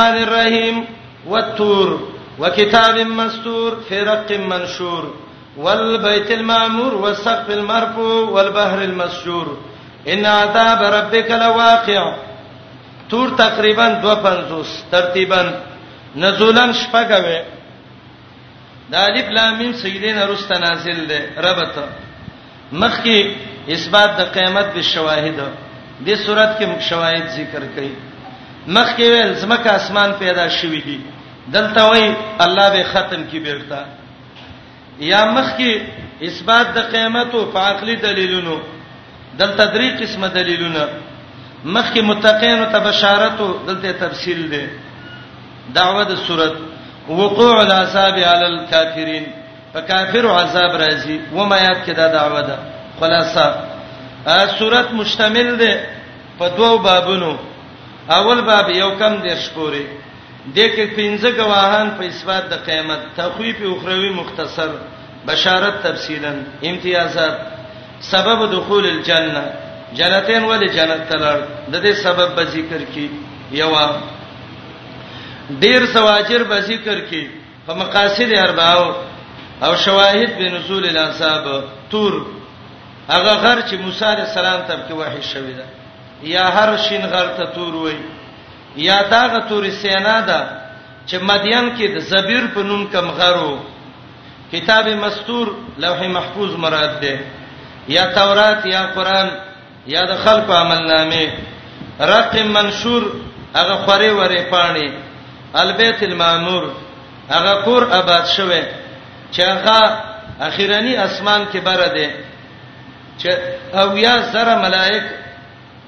الرحمن الرحيم والتور وكتاب مستور في رق منشور والبيت المعمور والسقف المرفوع والبحر المسجور ان عذاب ربك لواقع تور تقریبا 250 ترتیبا نزولن شپګوي دا الف لام میم سجده نه رسته نازل ده ربط مخکې اثبات د قیامت به شواهد دې صورت کې شواهد ذکر کړي مخکې ویل زمکه اسمان پیدا شوې دي دلته وای الله به ختم کی بیرته یا مخکې اثبات د قیامت او عقلي دلیلونو دلته درې قسمه دلیلونه مخکې متقین او تبشارت دلته تفصیل دي دعوه د صورت وقوع العذاب علی الکافرین فکافر عذاب راځي و ما یاد کړه دعوه ده خلاصہ صورت مشتمل ده په دوو بابونو اول باب یو کم درش پوري د کې پنځه گواهان په اثبات د قیامت تخویف اخروی مختصر بشارت تفصیلا امتیازات سبب دخول الجنه جنتین ولې جنت ته لړ د دې سبب به ذکر کی یوا ډیر سواجر به ذکر کی په مقاصد ارباو او شواهد به نزول الانصاب تور هغه غر چې موسی عليه السلام ته کې وحی شوی دا یا هر شین غر ته تور وای یا داغه تور سینا ده چې مدین کې د زبیر په نوم کم غرو کتاب مستور لوح محفوظ مراد ده یا تورات یا قران یا د خلق عمل نامه رق منشور هغه خوري وري پانی البیت المعمور هغه کور آباد شوه چې هغه اخیرانی اسمان کې بره ده چې او یا سره ملائک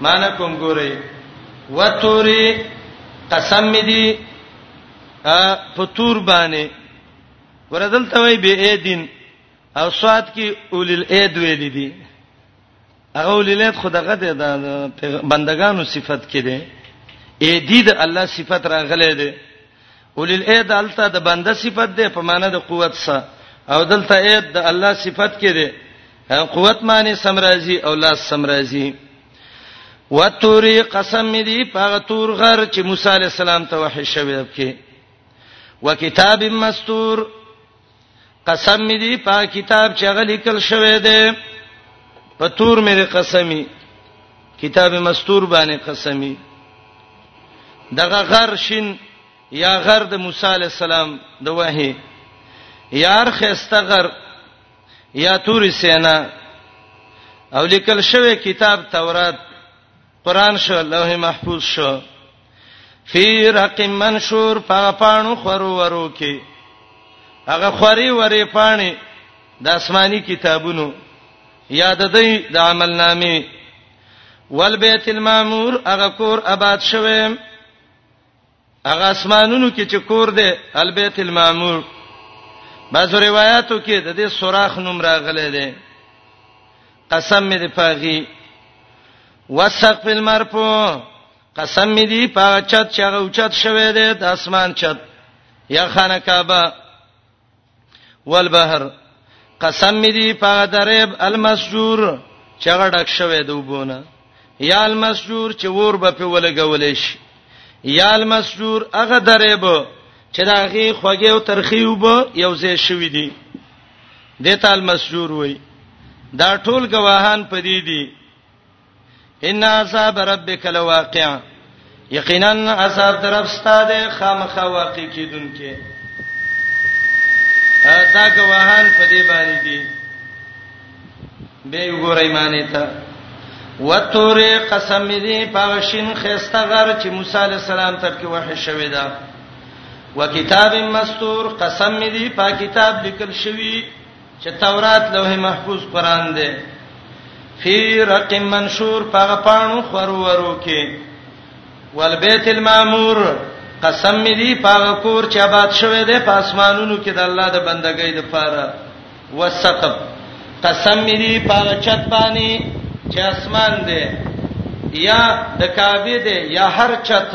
معنا کوم ګورئ وتوري قسم می دی په تور باندې ورزل ته وی به ايدین او صاد کې اولل ايد ویل دي هغه اولل ايد خدغه ده د بندگانو صفت کې ده ايدی د الله صفت راغله ده اولل ايد الته د بنده صفت ده په معنی د قوت سره او دلته ايد د الله صفت کې ده قوت معنی سمرازی او لاس سمرازی وتوری قسم دی پاغه تور غر چې موسی علی السلام ته وحی شوی کې وکتاب مستور قسم دی پاغه کتاب چې غلی کل شوی دی په تور مې قسمی کتاب مستور باندې قسمی دغه غر شین یا غر د موسی علی السلام د وحی یار خسته غر یا تور سینا او لیکل شوی کتاب تورات قران شو لوح محفوظ شو فی رقم منشور په پانو خورو ورو کې هغه خوري ورې پانی د آسماني کتابونو یا د دې د عمل نامې والبیت المامور هغه کور آباد شوه هغه اسمانونو کې چې کور دی البیت المعمور بعض روایتو کې د دې سوراخ نوم راغلی دی قسم می دی پاغي وسق فی المرفوع قسم می دی پاغه چت چې هغه اوچت شوی دی د اسمان چت یا خانه کعبه والبحر قسم می دی په درب المسجور چغه ډک شوه دوبونه یا المسجور چې ور به په ولګولې شي یا المسجور هغه درب چې دا غي خوګه او ترخی وب یو ځای شوې دي دته المسجور وای دا ټول گواهان پدې دي ان عذاب ربک لواقع یقینا عذاب درب استاد خامخ واقع کیدونکې دا گواهان په دې باندې دي به وګورئ معنی ته وتور قسم دې پاوشین خسته غر چې موسی علی السلام تر کې وحی شوی دا وکتاب مستور قسم دې په کتاب لیکل شوی چې تورات لوح محفوظ قران دی فی رق منشور پاغه پانو خورو ورو کې والبیت المامور قسم می دی پاغه کور چې آباد شوه دی په اسمانونو کې د الله د بندګۍ د پاره وسقب قسم می دی پاغه چت باندې چې اسمان دی یا د کعبه دی یا هر چت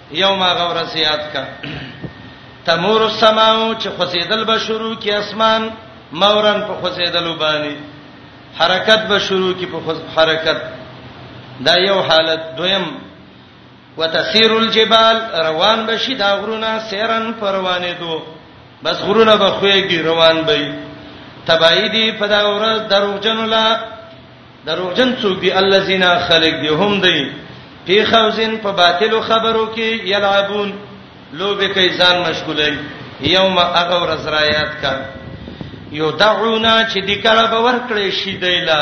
یوم غورز یاد کا تمور السماو چې خوځیدل به شروع کی اسمان مورن په خوځیدل وبانی حرکت به شروع کی په حرکت دا یو حالت دویم وتسير الجبال روان بشي دا غرونه سیرن پروانه دو بس غرونه به خوېږي روان به تبعیدی په دا ورځ دروغجن لا دروغجن څوک دی الذين خلق دی هم دی په خوزن په باطل خبرو کې یلعبون لوبه کوي ځان مشغولای یوم اغه ورځ رايات کا یو دعونا چې د کړه باور کړی شي دیلا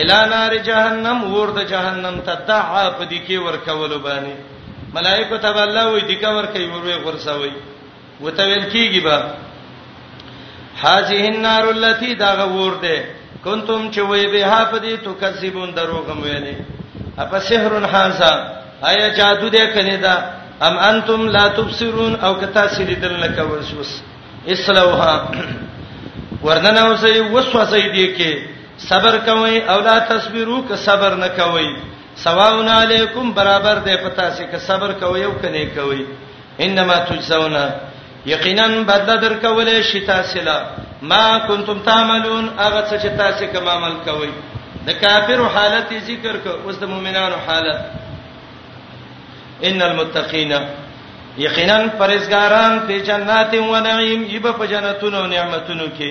الا نار جهنم ور د جهنم ته دعا په دې کې ورکول باندې ملائکه تبلا وي د کا ور کوي ور ورسوي وتویل کیږي با هذه النار التي دا غور ده کنتم چې وې به ها پدې تو کذبون دروغم ویلې اپا سحر هاذا ایا جادو دې کني دا ام انتم لا تبصرون او کتا سری دل نه کوي وس اسلوها ورننه اوسې وسوسې دې کې صبر کوي او لا تصبرو که صبر نه کوي سواون علیکم برابر دې پتا سي که صبر کوي او کني کوي انما تجزون یقینا بدل درکولې شي تاسو لا ما کنتم تعملون هغه څه چې تاسو کوم عمل کوئ د کافرو حالت ذکر کو اوس د مؤمنانو حالت ان المتقین یقینا پرهیزګاران په جنات و نعیم یب په جنتونو او نعمتونو کې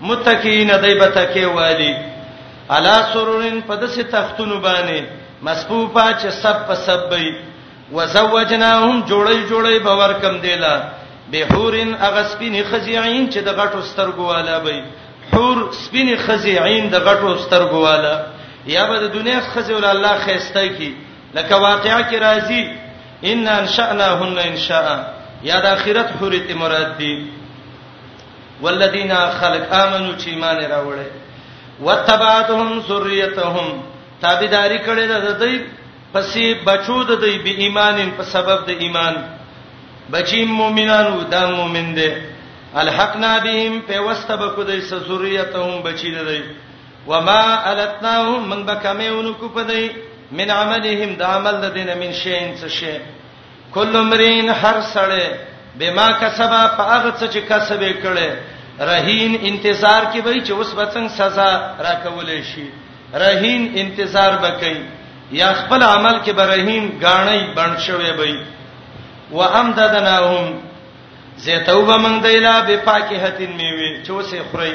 متکئین دی به تکې والی علا سرورن په دسه تختونو باندې مصفوفه چې سب په سب وي وزوجناهم جوړی جوړی باور کم دیلا بحورن اغسبین خزیعين چې د غټو سترګو والا وي حور سپین خزیعين د غټو سترګو والا یا به د دنیا خزی ول الله خيسته کی لکه واقعا کې راځي ان انشأناهن انشاء یا د اخرت حورت مراد دي والذین خلق امنو چې ایمان راوړې وتبعتهم ذریتهم تابعداري کړې ده د دې پسې بچو د دې به ایمانین په سبب د ایمان بچی مؤمنانو دا مؤمن دي الحقنا بهم په واسطه به کو دې ذریتهم بچی ده دې وما التناهم من بکمهونکو په دې من عملهم د عمل د دینه من شین څه شی کل امرین هر سړی بما کسبه په هغه څه چې کسب یې کړي رهین انتظار کې وای چې اوس به څنګه سزا راکولې شي رهین انتظار وکړي یا خپل عمل کې به رهین غاڼې بند شوی وي وامددناهم زیتوبه من دیلا به پاکهتین میوي چې اوسې خوري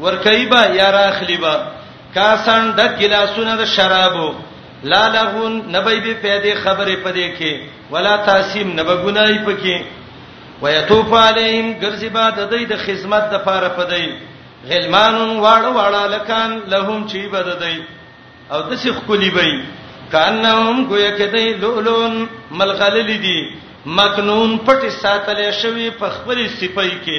ورکوي به یا راخلی به کاسان د ګلاسونه د شرابو لا لغون نبی به پیدا خبره پدې کې ولا تاسیم نبه ګنای پکې ويطوف عليهم ګرځي با د دې د خدمت د پاره پدې غلمان واړه واړه لکان لهم چی بد دې او د څه خولي بې کانهم گویا کې دې لولون ملغلل دي مکنون پټ ساتل شوی په خپل سپي کې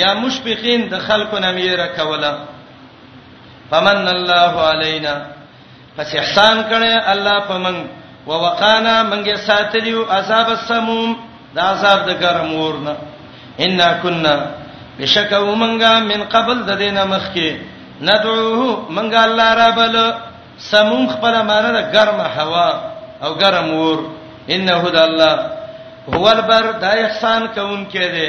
یا مشفقین د خلکو نه میره کوله فمن الله علینا پس احسان کړي الله پمن ووقانا منګه ساتلیو عذاب السموم دا عذاب د ګرم ورنه ان كنا بشکو منګه من قبل د دینه مخکي ندعوه منګه الله ربل سموم خپل معنی د ګرم هوا او ګرم ور انه د الله هو البر دا احسان کوونکې دی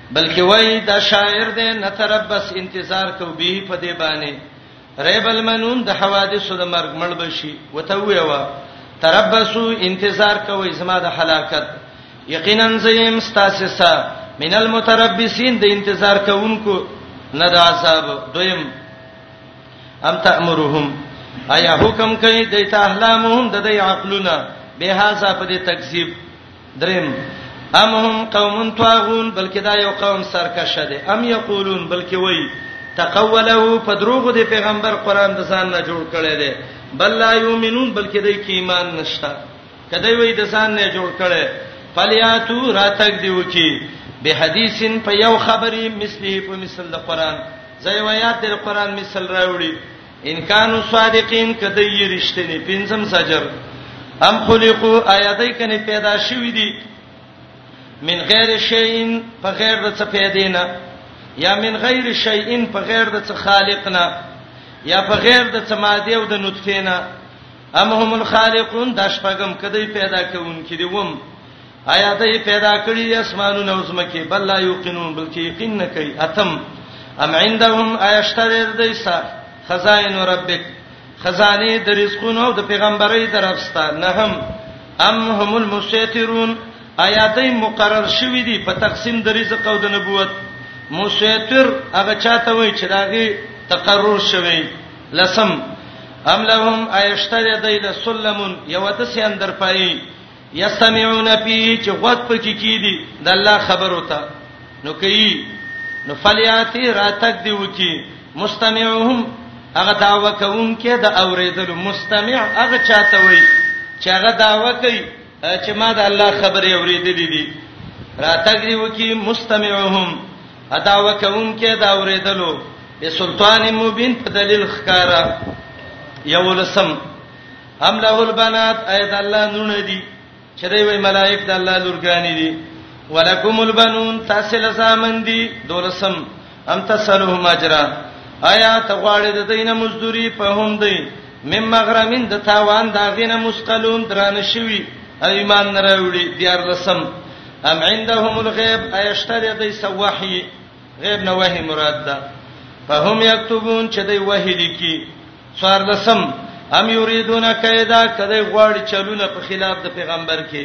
بلکې وای دا شاعر دې نتربس انتظار کو به په دې باندې ریب المنون د حوادثو د مرګ مړ بشي وته ویوا تربسو انتظار کوي زما د هلاکت یقینا زیم ستاسسا من المتربسین د انتظار کوونکو نه د عذاب دویم ام تامرهم ایا حکم کوي د احلامهم د دې عقلونه به هاذا په دې تکذیب دریم ام هم قوم طاغون بلکې دا یو قوم سرکشه دي ام یقولون بلکې وای تقوله په دروغ دی پیغمبر قران د ځان نه جوړ کړي دي بل لا یؤمنون بلکې دای کی ایمان نشته کدی وای د ځان نه جوړ کړي فلیاتو راتګ دی وکي به حدیثن په یو خبرې مثلی په مثل د قران زې ویات د قران مثل راوړي ان کانوا صادقین کده یې رښتینی پنځم سجر ام خلقو آیاتای کنه پیدا شوی دی من غیر شیئن په غیر د څه پیدا نه یا من غیر شیئن په غیر د څه خالق نه یا په غیر د څه ماده او د نطفه نه ام هم الخالقون د شپغم کدی پیدا کوونکې دی وم آیا دوی پیدا کړی اسمانونه او زمکه بل لا یقینون بلکې یقین نه کوي اتم ام عندهم ایشتر دیسا خزائن ربک خزانه د رزقونو او د پیغمبري درفستا نه هم ام هم المسیترون آیا دوی مقرر شوی دی په تقسیم د رزق او د نبوت مسیتر هغه چاته وای چې داغي تقرر شوی لسم ام لهم ایشتر دیل سلمون یو د سیندر پای یستمعون فی چې غوږ پکې کیدی د الله خبرو ته نو کوي نو فلیاتی راتک دی وکی مستمعهم هغه داوا کوم کې د اوریدلو مستمع هغه چاته وای چې هغه داوا کوي چې ما د الله خبرې اوریدلې دي راتک دی وکی مستمعهم اداوا کوم کې دا اوریدلو سلطان مبین په دلیل ښکارا یولسم ام له البنات ايت الله نونه دي چې دوی وي ملائک د الله لورګانی دي ولکم البنون تاسو له سامن دي دولسم ام تسلوه مجرا آیا ته غواړې د دینه مزدوري په هم دی مم مغرمین د تاوان دا غینه مسقلون دران شوی ایمان نه راوړي دیار لسم ام عندهم الغیب ایشتری د سوحی غیب نه وحی مراد ده فهم یكتبون چې دی وحی لیکي څوارلسم ام یریدون کیدا کده غواړي چلونه په خلاف د پیغمبر کې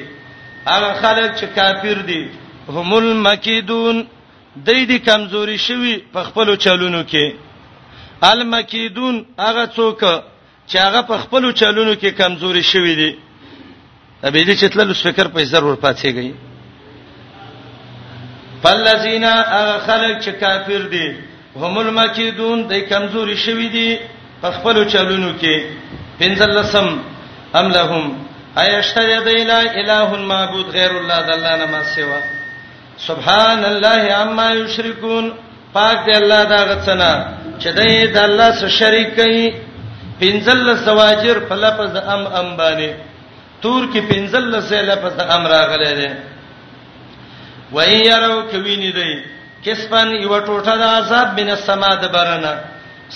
هغه خلک چې کافر دي هم المکیدون د دې کمزوري شوی په خپل چلونو کې المکیدون هغه څوک چې هغه په خپل چلونو کې کمزوري شوی دي ابي دې چې تلل سپیکر په زر ور پاتېږي فالذین خلق چې کافر دي هم المکیدون د کمزوري شوی دي په خپل چلونو کې پنځل لسم ام لهم ایشتر ید الا اله معبود غیر الله د الله نه ما سوا سبحان الله عما یشرکون پاک دی الله دا غڅنا چې دای د الله سره شریک کوي پنځل زواجر په لفظ ام ام باندې تور کې پنځل لسه لفظ د امر راغلی دی وای یارو کوي نه دی کسبن یو ټوټه د عذاب بن السما د برنا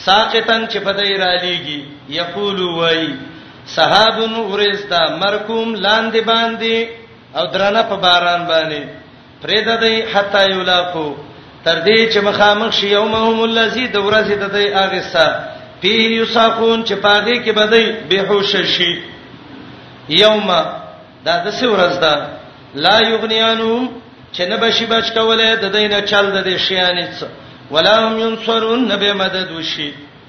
ساقطن چې په دای را لیږي یقول وای صحابن اورستا مرکوم لاندې باندې او درنه په باران باندې پرېده دی حتا یلاقو تر دې چې مخامخ شي یومهم الذی د ورځې د دې هغه سا پیه یساقون چې پاګه کې بدی بهوش شي یوم دا د څه ورځ ده لا یغنیانهم چې نه بشي بچ کوله د دینه چل د دې شیانې څه ولا هم ينصرون نبه مدد وشي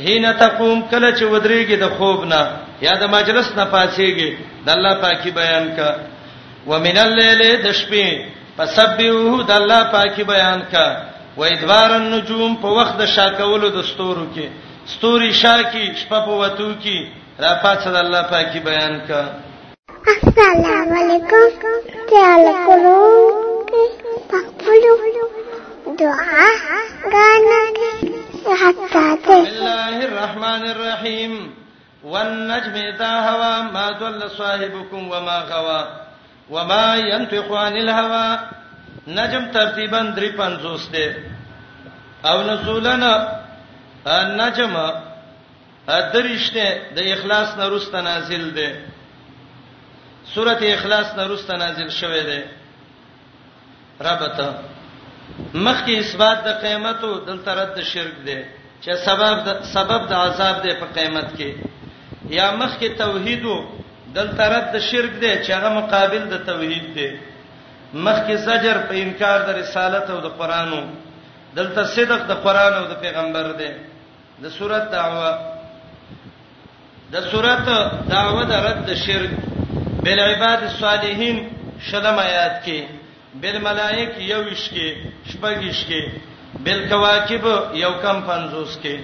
حين تقوم کله چې ودرېږي د خوب نه یا د مجلس نه پاتېږي د الله پاکي بیان کا ومن الليل د شپې فسبحوه د الله پاکي بیان کا و ادوار النجوم په وخت د شاکولو د ستورو کې ستوري شاکی شپه په وتو کې را پاتې د الله پاکي بیان کا السلام علیکم تعال کولو پخپلو دعا غانا حتا ته الله الرحمن الرحیم والنجم اذا هوا ما ضل صاحبكم وما غوا وما ينطق عن الهوى نجم ترتیبا 350 دی او نزولنا النجم دریشت د اخلاص نه رسته نازل ده سورۃ اخلاص نه رسته نازل شوه ده ربته مخکې اثبات د قیامت او دل ترد د شرک ده چې سبب د سبب د عذاب ده په قیامت کې یا مخکې توحید او دل ترد د شرک ده چې هغه مقابل د توحید ده مخکې زجر په انکار د رسالت او د قرانو دلته صدق د قران او د پیغمبر ده د سورت دعوه د سورت دعوه د رد شرک بل عباد الصالحین شلم آیات کې بل ملائک یوش کې شپږش کې بل کواکب یو کم 50 کې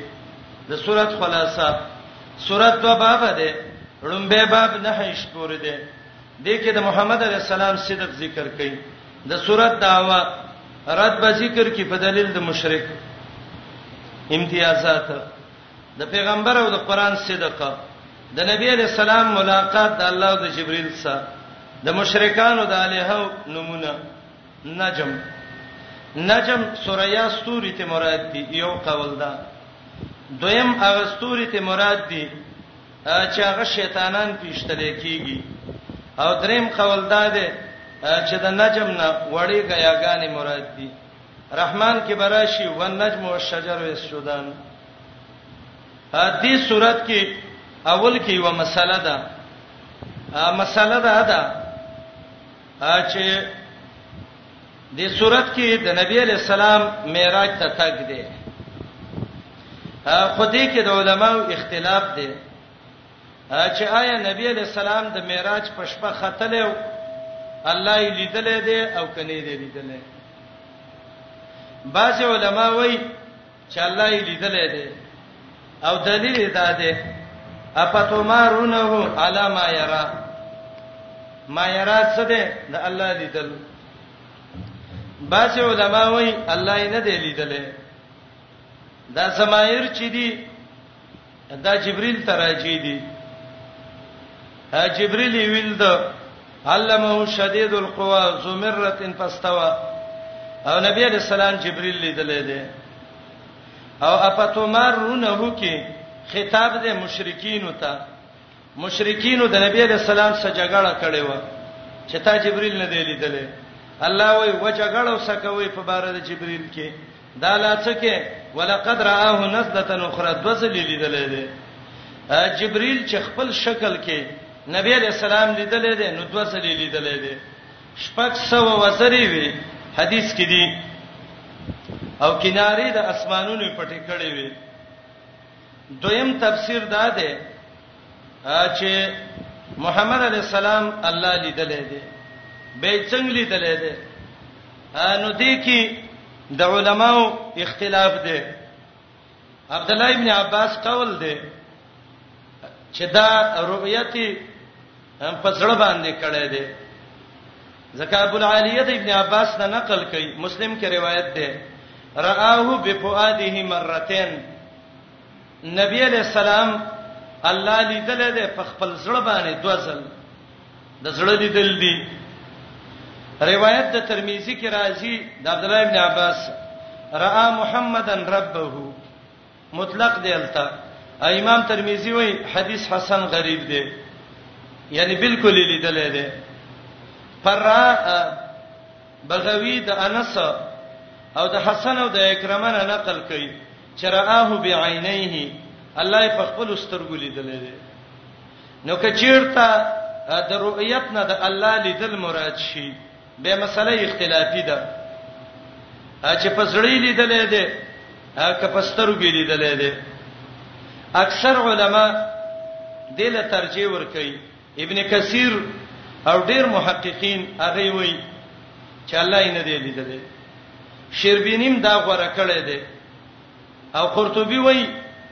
د سورت خلاصہ سورت دو باب ده لومبه باب نه هیڅ پورې ده د کې د محمد علی السلام صدق ذکر کړي د صورت دعوا رد به ذکر کی په دلیل د مشرک امتیازات د پیغمبر او د قران صدق د نبی علیہ السلام ملاقات د الله او د جبرئیل سره د مشرکانو د الہو نمونه نجم نجم سوریا ستوري ته مراد دي یو قول ده دویم هغه ستوري ته مراد دي چې هغه شیطانان پیشتل کیږي او دریم قول دا دی چې د نجم نه وړي غیاګانې مراد دي رحمان کې براشي و نجم او شجر او سودان ا دې صورت کې اول کې یو مسله ده ا مسله ده دا چې دې صورت کې د نبی علی السلام معراج ته تګ دی خو دې کې د علماو اختلاف دی چې آیا نبی علی السلام د معراج په شپه ختل او الله یې لیدلې دی او کني دې لیدلې بعض علما وایي چې الله یې لیدلې ده او دلیل یې دا ده اپتمارونه علی ما یرا ما یرا څه ده د الله لیدل باج علماء وای الله یې نه دی لیدلې دا سمایر چې دی دا جبريل تراجي دي جبريل ویل ده علمه شدید القوا زمرت فاستوى او نبی علیہ السلام جبريل لیدلې ده او اپتمرونه کی خطاب ده مشرکین ته مشرکین د نبی علیہ السلام سره جګړه کړې و چې تا جبريل نه دی لیدلې الله وای و جګړه وسکوي په بار د جبريل کې دا لا څه کې ولقد راه نزله اخرى دوزلی لیدلې ده جبريل چې خپل شکل کې نبی عليه السلام لیدلې ده نو دوزلی لیدلې ده شپږ سو وزری وی حدیث کې دي او کیناری د اسمانونو پټې کړې وی دویم تفسیر دا ده چې محمد علی السلام الله لیدلې دي به څنګه لیدلې دي نو دې کې د علماو اختلاف دی عبد الله ابن عباس قول دی چې دا رؤیت په ځړ باندې کړه دی زکه ابو العالیه ابن عباس نه نقل کړي مسلم کې روایت ده رآه بفؤاده مرتين نبی علیہ السلام الله لیدل دی په خپل زړه باندې دوزل د زړه لیدل دی روایت د ترمذی کې راځي د عبد الله ابن عباس را محمدن ربه مطلق دی الته امام ترمذی وای حدیث حسن غریب دی یعنی بالکل لیدل دی پر بغوی د انس او د حسن او د اکرمه نقل کړي چې رآه بعینیه الله یې په خپل سترګو لیدلې ده نو کچیرته د رؤیت نه د الله لیدل مراد شي به مسله اختلافي ده چې په زړی لیدلې ده که په سترګو لیدلې ده اکثر علما دله ترجیح ور کوي ابن کثیر او ډیر محققین هغه وایي چې الله یې نه دی لیدلی شربینیم دا غوړه کړی دی او قرطبي وایي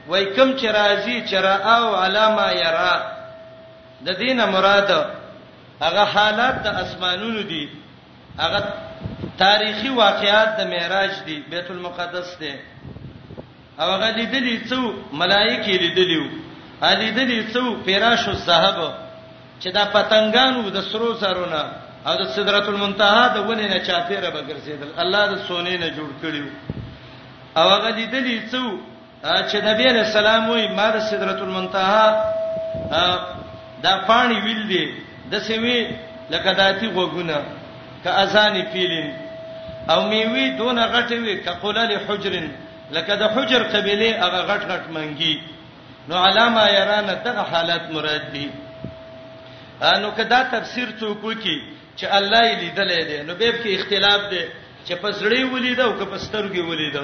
وای کم چې راځي چې را او علامه یرا د دینه مراد هغه حالات د اسمانونو دي هغه تاریخي واقعات د معراج دي بیت المقدس دی او هغه لیدلی څو ملائکه لیدلی وو الی دلی څو فراش الذهب چې دا پتنګانو د سرو زرونه او د سدرۃ المنتهى د ونې نه چاپیره به ګرځیدل الله د سونې نه جوړ کړیو او هغه لیدلی څو چې نبی علیہ السلام وی ما د سدرۃ المنتهى دا پانی ویل دی د سوي لکه داتی غوګونه که اذان پیلین او میوی دون غټه وی که قلل حجرن لکه د حجر قبيله هغه غټ غټ منګي نو علامه يران دغه حالت مراد دي نو کدا تفسیر څوک وکي چې الله یې لیدلې دي نو به کې اختلاف دي چې پسړې ولید او که پسترګې ولید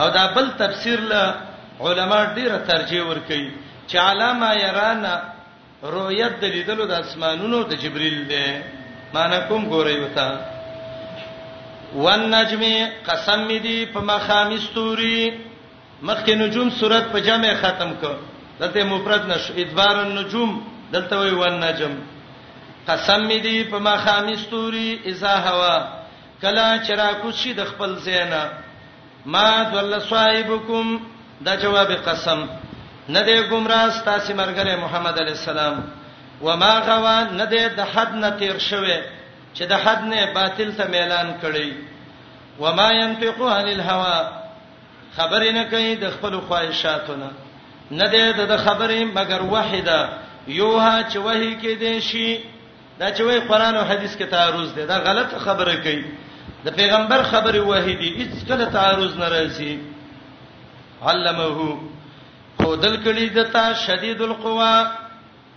او دا بل تفسیر له علما ډیره ترجیح ور کوي چې علامه يران رؤیت د لیدلو د اسمانونو د جبرئیل دی معنی کوم ګورې وتا والنجم قسم دی په مخام استوري مخکې نجوم صورت په جمع ختم کړ دته مفرد نش ادبار النجوم دلته وی والنجم قسم دی په مخام استوري اذا هوا کلا چرا کوشي د خپل زینا ما ضل صاحبکم دا جواب قسم نه دی گمراه ستاسو مرګره محمد علی السلام وما غوا نه دی د حد نه تیر شوی چې د حد نه باطل ته اعلان کړي وما ينطق عن الهوى خبر نه کوي د خپل خواهشاتونه نه دی د خبرې مگر وحده یوها چې وਹੀ کې دي شي دا چې وای قران او حدیث کې تعارض دی دا غلطه خبره کوي د پیغمبر خبره وحیدی هیڅ کله تعارض نه راځي علمه خو دل کړي دتا شدید القوا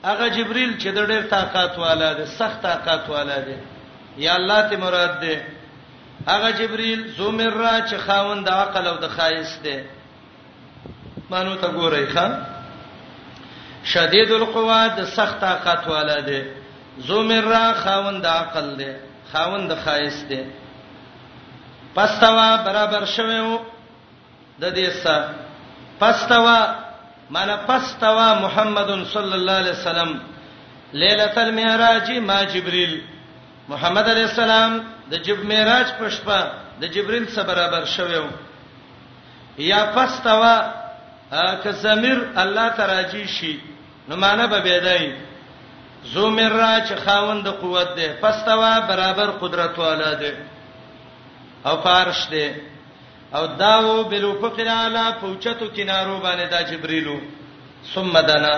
هغه جبريل چې د ډېر طاقت والا دی سخت طاقت والا دی یا الله ته مراد دی هغه جبريل زومر را چې خاوند عقل او د خایس دی مانو ته ګورای ښا شدید القوا د سخت طاقت والا دی زومرا خاوند عقل دی خاوند خایس دی پستوا برابر شوو د دې سره پستوا معنی پستوا محمد صلی الله علیه وسلم ليله المعراج ما جبريل محمد عليه السلام د جب معراج په شپه د جبريل سره برابر شوو یا فاستوا که ضمیر الله ته راجی شي نو معنا به بيدای ذو مرا چې خاوند قوت ده فاستوا برابر قدرت والا ده او فارش ده او داو بلو فقر اعلی پوچتو کنارو باندې دا جبريلو ثم دنا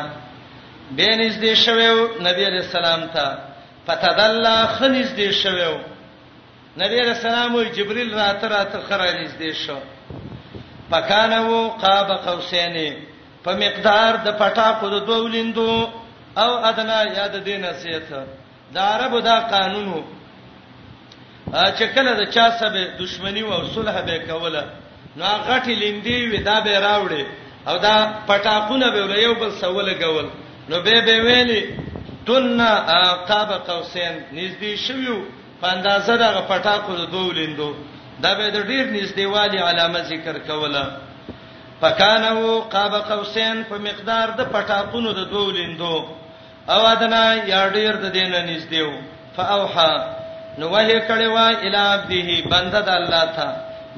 بینز دې شوو نبی علیہ السلام ته فتدلا خنز دې شوو نبی علیه السلام وی جبرئیل راته راته خره نږدې شو پکانه وو قاب قوسین په مقدار د پټاکو د دوه ولیندو او ادنا یاد دینه سیت د عربو دا قانونو چې کله د چا سبه دښمنی او صلح به کوله نو غټی لیندې وی دا به راوړي او دا پټاکونه به ور یو بل سوله کول نو به به ویلي دنا قاب قوسین نږدې شویو په اندازه د هغه پټاکو د دوو لیندو، دا به د ډېر نږدې والي علامه ذکر کوله. فکان و قاب قوسین په مقدار د پټاکونو د دوو لیندو او ادنا یا ډېر د دې نه نږدې و. فاوحا نو وحی کړي وا الی عبده بنده د الله ته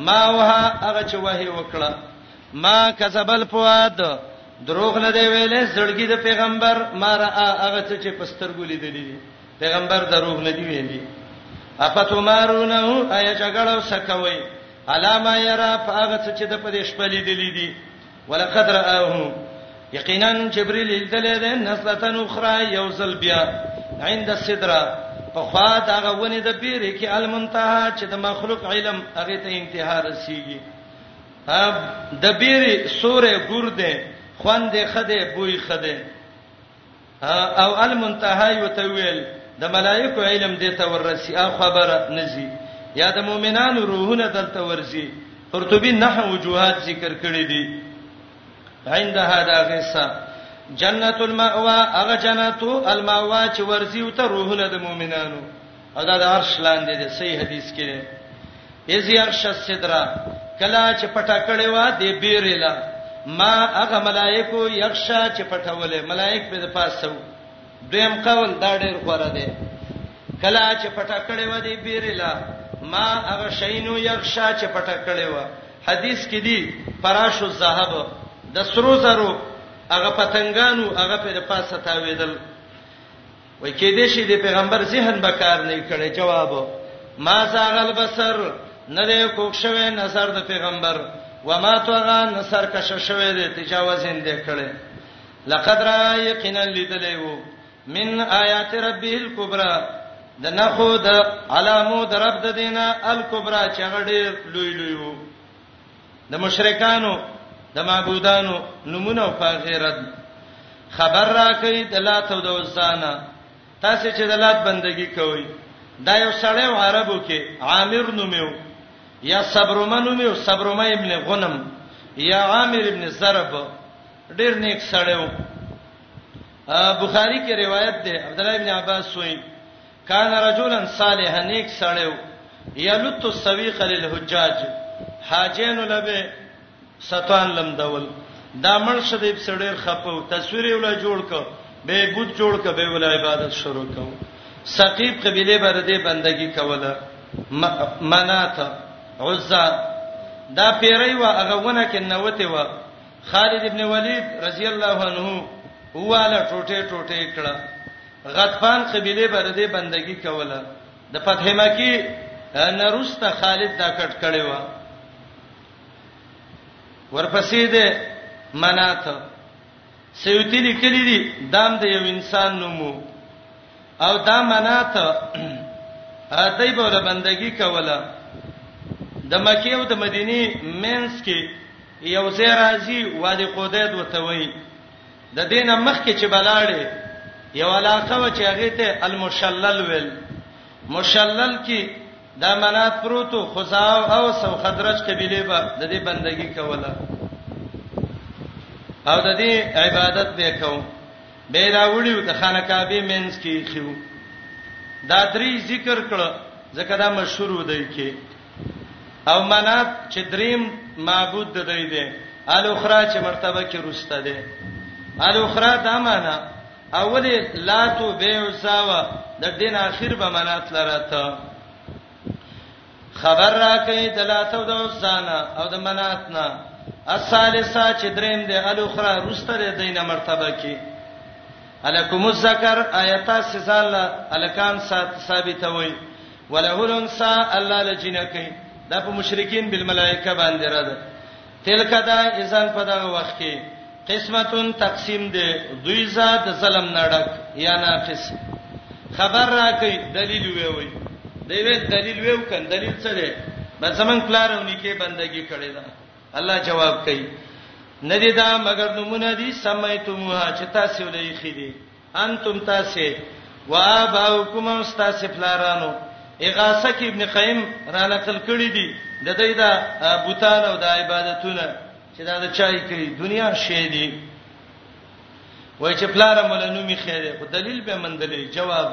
ما وها هغه چې وحی وکړه ما کذبل فواد دروغ نه دی ویلې زړګي د پیغمبر ما را هغه چې پسترګو لیدلې پیغمبر دروغ نه دی ویلي افتمارونه اي جګړه وسکوي علامه يرا فاغه څه چې د پدې شپه لیدلې دي ولقد راه یقینا جبريل لیدلې ده نسلتن اخرى یو ځل بیا عند السدره په خوا دا غونې د پیری کې المنتها چې د مخلوق علم هغه ته انتها رسیږي اب د بیری سوره ګور ده خوان ده خده بوی خده او المنتهى يتويل د ملائکو علم دې ته ورسی او خبر نزي یا د مؤمنانو روحونه دلته ورسی قرطبي نه وجوهات ذکر کړی دي عند هذا غصه جنت المأوا هغه جنتو المأوا چې ورسی او ته روحونه د مؤمنانو او دا د عرش لاندې دی صحیح حدیث کې دی اذ یغش السدرا کلا چې پټه کړي وا دی بیرلا ما هغه ملائکو یغشا چې پټولې ملائک په د پاسو دویم قول دا ډېر غوړه دی کلا چې پټه کړي وا دی بیرلا ما هغه شینو یغشا چې پټه کړي وا حدیث کې دی فراش الذهب د سرو زرو هغه پتنګانو هغه په پاسه تاویدل وای کې دې شي د پیغمبر ذهن به کار نه کړي جواب ما زاغل بصر نه دې کوک شوه نظر د پیغمبر و ما توغا نصر کش شوه دې تجاوز دې کړي لقد را یقینا لیدلې وو من آیات ربه الکبرى د نخو د علامو د رب د دینه الکبرى چې غډې لوی لوی وو د مشرکانو د معبودانو نمونه او فغیرت خبر راکړي د لات او د وزانا تاسو چې د لات بندگی کوئ دا یو سړی و عربو کې عامر نومیو یا صبرمه نومیو صبرمه ابن غنم یا عامر ابن زرب ډیر نیک سړی و بخاری کې روایت ده عبد الله ابن عباس وایي کان رجلا صالحا نیک سړیو یلت السویق للحجاج حاجین لبه ستان لم دول دا مړ شدی په ډیر خپو تصویر یې ولا جوړ ک به بوت جوړ ک به ولا عبادت شروع کو ثقيب قبيله بر دې بندگی کوله منات عزا دا پیری و هغه ونه کې نوته و خالد ابن ولید رضی الله عنه هواله ټوټه ټوټه کړه غطفان قبيله به د دې بندګي کوله د فتح مکی نرسته خالد دا کټ کړي و ورپسې ده منات سیوتی لیکلی دي دام د یو انسان نومو او دا منات دای په ور بندگی کوله د مکه او د مدینی مینس کې یو ځای راځي وادي قودید وته وای د دې نه مخکې چې بلاړې یو علاقه و چې هغه ته المشلل ویل مشلل کې د منات پروتو خزا او سو خدرج قبيله به د دې بندگی کوله او د دې عبادت به کو به دا وړیو د خانه کعبه مینس کې خيو دا درې ذکر کړه ځکه دا مشهور دی کې او منات چې دریم معبود د دی دی الاخرا چې مرتبه کې روسته دی الاخرا دا معنا اولی لاتو بیوساوا د دین اخر به منات لراته خبر راکې د لاتو د وسانه او د منات نه الثالثه چې دریم دی الاخرا روسته دی دینه مرتبه کې الکم الذکر آیات سزال الکان ثابتوي وله الانثى الله لجنا کوي دا په مشرکین بالملائکه باندې را ده تلک دا اذن په دغه وخت کې قسمتون تقسیم دی دوی ذات ظلم نړک یا ناقص خبر را کوي دلیل وی وی دی وی دلیل وی وکړ دلیل څه دی بس زمون پلارونی کې بندگی کړی دا الله جواب کوي ندی دا مگر نمونه دي سمایتموها چې تاسو ولې خېدي انتم تاسې وآباؤکم او ستاسې پلارانو اغاثه کې ابن قیم را نقل کړی دی د دې دا بوتان او د عبادتونه چې دا د چای کوي دنیا شې دي وای چې پلار مولانو می خیره په دلیل به مندلې جواب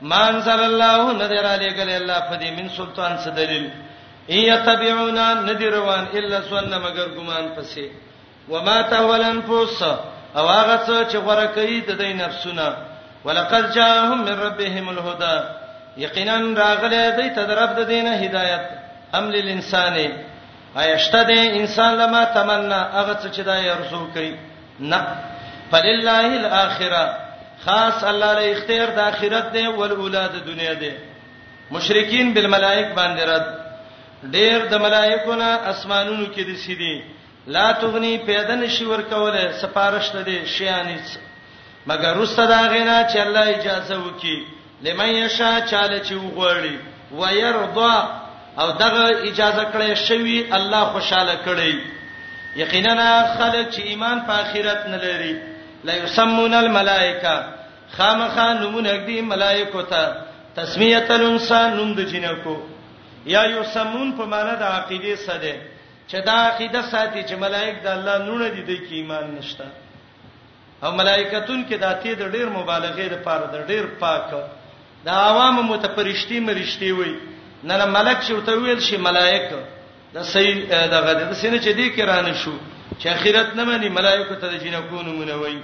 مان صلی الله نذر علی گل الله فدی من سلطان څه دلیل ایتبعونا ندی روان الا سن مگر ګمان پسې وما تهوى الانفس او هغه څه چې غوړه کوي د دې نفسونه ولقد جاءهم من ربهم الهدى یقینا راغله دې ته درب د دینه هدایت ام للانسان ایشته دې انسان لما تمنا هغه څه چې دا یې ارزو کوي نه فلله الاخره خاص الله له اختیار د اخرت دی او اولاد دنیا دی مشرکین بالملائک باندې رد ډیر د ملائکونه اسمانونو کې دي سیدي لا تغنی پیدا نشي ورکوله سفارش ته دي شیانیت مګر رسته دا غینا چې الله اجازه وکي لمن یشا چاله چې وغوړي ويرضا او دغه اجازه کړې شوی الله خوشاله کړي یقینا خلک چې ایمان په آخرت نه لري لا یسمون الملائکه خامخا نمونه دي ملائکه ته تسمیه الانسان نوم د جنکو یا یسمون په معنی د عقیده سره چې دا عقیده ساتي چې ملائک د الله لونه دي د کی ایمان نشته او ملائکتون کې داتې د ډېر مبالغه د پاره د ډېر پاک د عوام متپرشتي مرشتي وي نه نه ملک چې وته ویل شي ملائک د سي دغه د سینې چې دې کې رانه شو چې اخرت نه مني ملائکه ته د جنکو نمونه وایي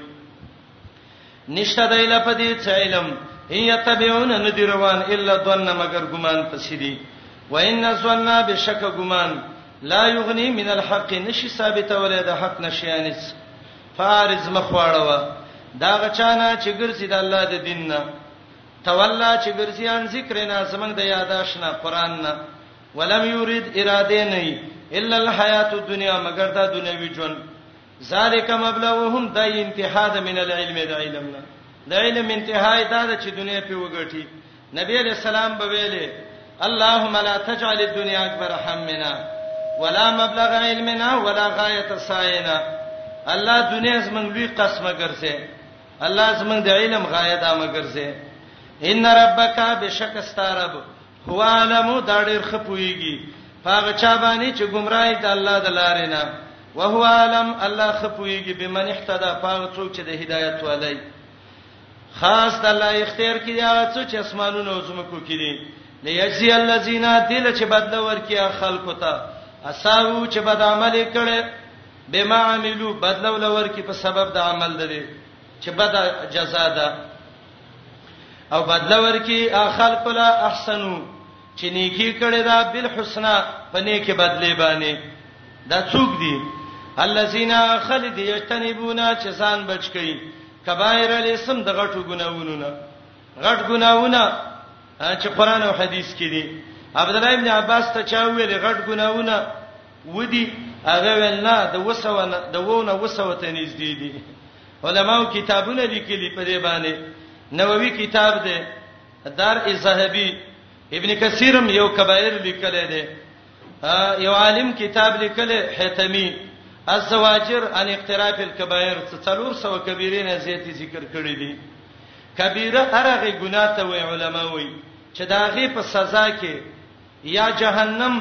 نشته د اله په دې څه علم هي تبعون نه دی روان الا ظن مگر ګمان پسې دی وان ظن بشک ګمان لا یغنی من الحق نشي ثابت ولې د حق نشیانس فارز مخواړه دا غچانا چې ګرځي د الله د دین نه تولا چې ګرځي ان ذکر نه سمنګ د یاداش نه قران نه ولم یرید اراده نه الا الحیات الدنیا مگر دا دنیوي ژوند ذالک مبلغهم دا انتها د من العلم د علم نه د علم انتها دا د چې دنیا په وګټي نبی علیہ السلام به ویلې اللهم لا تجعل الدنيا اكبر همنا ولا مبلغ علمنا ولا غايه سعينا الله دنیا زمنګ لوی قسمه ګرځي الله زمنګ د علم غایه دا مګرځي ان ربک بشک استرب هو اعلم دا ډېر ښه پوهېږي په هغه چا باندې چې ګمراه د الله د لارې نه وهو اعلم الله ښه پوهېږي بمن اهتدى په هغه څوک چې د هدایت والي خاص د الله اختیار کې هغه څه چې اسمانونو او زمکو کې دي ليجزي الذين دل چې بدل ورکیا خلکو ته اساو چې بد عمل کړي بما عملو بدل ولور کې په سبب د عمل ده چې بد جزاء ده او بدل ورکی اخل پلا احسنو چې نیکی کړي دا بالحسنا په نیکه بدلی باندې دا څوک دي الذين خلد یجتنبون چې ځان بچ کړي کبایر الاسم د غټو ګناوونو نه غټ ګناوونه چې قران او حديث کې دي عبد الله ابن عباس ته چا ویل غټ ګناوونه ودی هغه ویل نه د وسونه د وونه وسوته نږدې دي علماو کتابونه لیکلي په دې باندې نووي کتاب دی دار الذهبي ابن کثیرم یو کبایر لیکلی دی یو عالم کتاب لیکلی حتمی الزواجر ان اقتراف الكبائر څلور سو کبیره نه زیاتی ذکر کړی دی کبیره هرغه ګناه ته وی علما وی چې داغه په سزا کې یا جهنم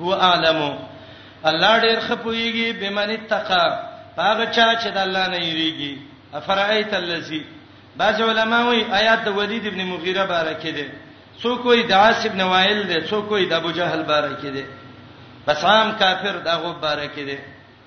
هو اعلم الله ډیر خپويږي بمن اتقا هغه چا چې د الله نه یریږي افرایت الذی بعض علما وی آیات د ولید ابن مغیره بارکه ده څوک وی د عاص ابن وائل ده څوک وی د ابو جهل بارکه ده بس عام کافر دغه بارکه ده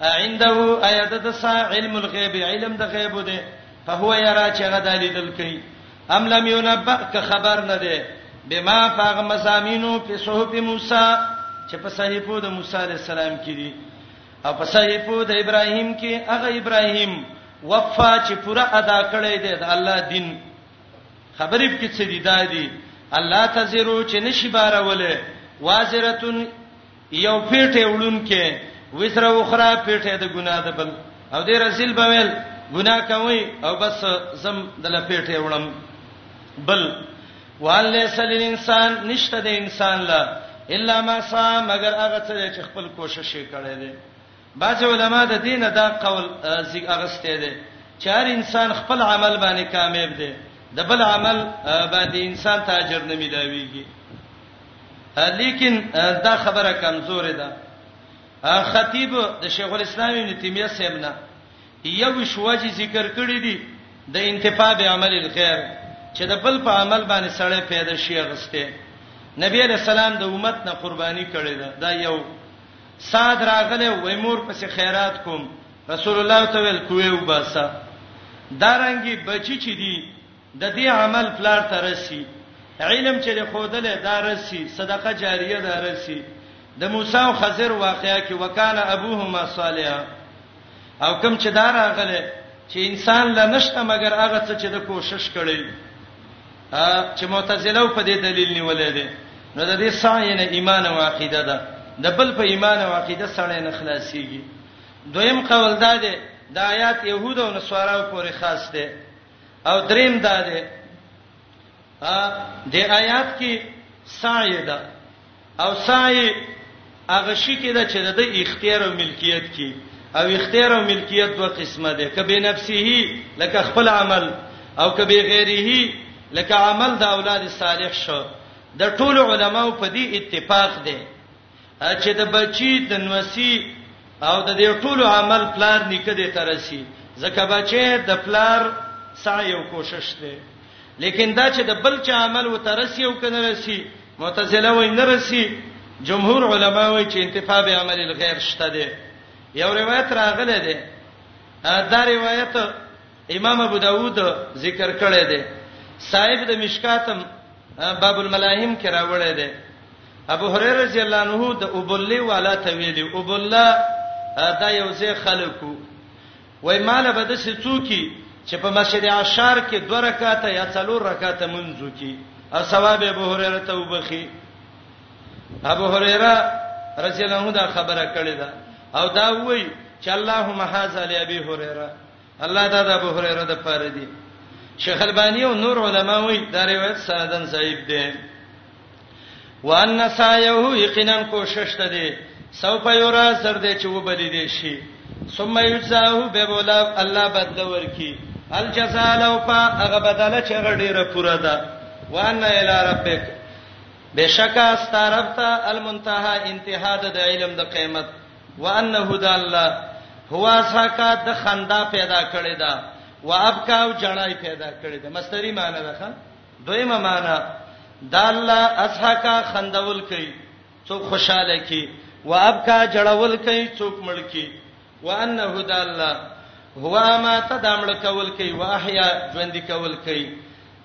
عنده ايت دسا علم الغيب علم د غيب ده فهو يرى چې غدا لیدل کوي ام لم ينبأ که خبر نه ده بما فاغ مزامینو په صحف موسی چې په صحیفو د موسی عليه السلام کې دي او په صحیفو د ابراهیم کې هغه ابراهیم وفا چې پورا ادا کړی دی د الله دین خبرې په کې څه دي دادي الله تزرو چې نشي بارولې وازرتون یو پیټه وړونکې وزر اخرى پیټه د ګناه د بل او دې رسول به ویل ګناه کوي او بس زم د لپیټه وړم بل والله سل الانسان نشته د انسان لا الا ما سا مگر هغه څه چې خپل کوشش یې کړی دی بعضې علماء د دې نه دا قول ځیګ اغستی دی چې هر انسان خپل عمل باندې کامیاب دی د بل عمل باندې انسان ته اجر نه ملاويږي لیکن دا خبره کمزورې ده خطیب د شیخ الاسلام ابن تیمیه سیمنا یو شواجی ذکر کړی دی د انتفاع به عمل الخير چې د بل په عمل باندې سړی پیدا شي غسته نبی علیہ السلام د امت نه قرباني کړې ده دا یو سعد راغلی وای مور پسې خیرات کوم رسول الله ته ویل کوې وباسه دارنګي بچی چې دی د دې عمل پلار ته رسی علم چې له خودل دا رسی صدقه جاریه دا رسی د موسی او خضر واقعیا کې وکاله ابوهما صالحا او کوم چې دا راغله چې انسان لا نشته مګر هغه څه چې د کوشش کړي چې معتزله په دې دلیل نیولې ده نو د دې سعی نه ایمان او عقیده ده د بل په ایمان او عقیده سره نه خلاصيږي دویم قول دا ده د آیات يهود او نصارا پورې خاص ده او دریم دا ده ا د آیات کې سعی ده او سعی هغه شي کې ده چې د اختیار او ملکیت کې او اختیار او ملکیت دوه قسمه ده کبه نفسه لکه خپل عمل او کبه غیره لکه عمل د اولاد صالح شو د ټولو علماو په دې اتفاق ده چې د بچی د نوسی او د دې ټولو عمل پلار نیکه دې ترسي زکه بچي د پلار سعی او کوشش دی لیکن دا چې د بل چا عمل و ترسي او کنه رسي معتزله وای نه رسي جمهور علما وای چې انتفاع به عمل الغیر شته دی یو روایت راغله ده دا روایت امام ابو داوود ذکر کړی دی صاحب د مشکاتم باب الملاهم کې راوړی دی ابو هريره رضی الله عنه د ابلی والا ته ویلی ابلا دا یو ځای خلکو وای مال به د سڅوکی چې په مسجد عشار کې دوه رکعاته یا څلور رکعاته منځو کې او ثواب ابو هريره ته وبخي ابو هريره رضی الله عنه دا خبره کړې ده او دا وای چې اللهم هاذا لابي هريره الله دا د ابو هريره د پاره دی شیخ البانی او نور علما وایي دا روایت سندن صحیح دی وان سایه یقینا کوشش ته دی سو په یورا سر دی چې وبلی دی شي ثم یجزاه به بولا الله بدل ورکی الجزاء لو پا هغه بدل چې غډیره پورا ده وان الی ربک بشکا استربت المنتها انتها د علم د قیمت وانه دا الله هو اساکا د خندا پیدا کړی دا و ابکا او جړای پیدا کړی دا مستری معنی ده ښا دویمه معنی دا الله اساکا خندول کوي څوک خوشاله کی و ابکا جړول کوي څوک ملکی وانه دا الله هو ما تدامل کول کوي واحیا ژوند کول کوي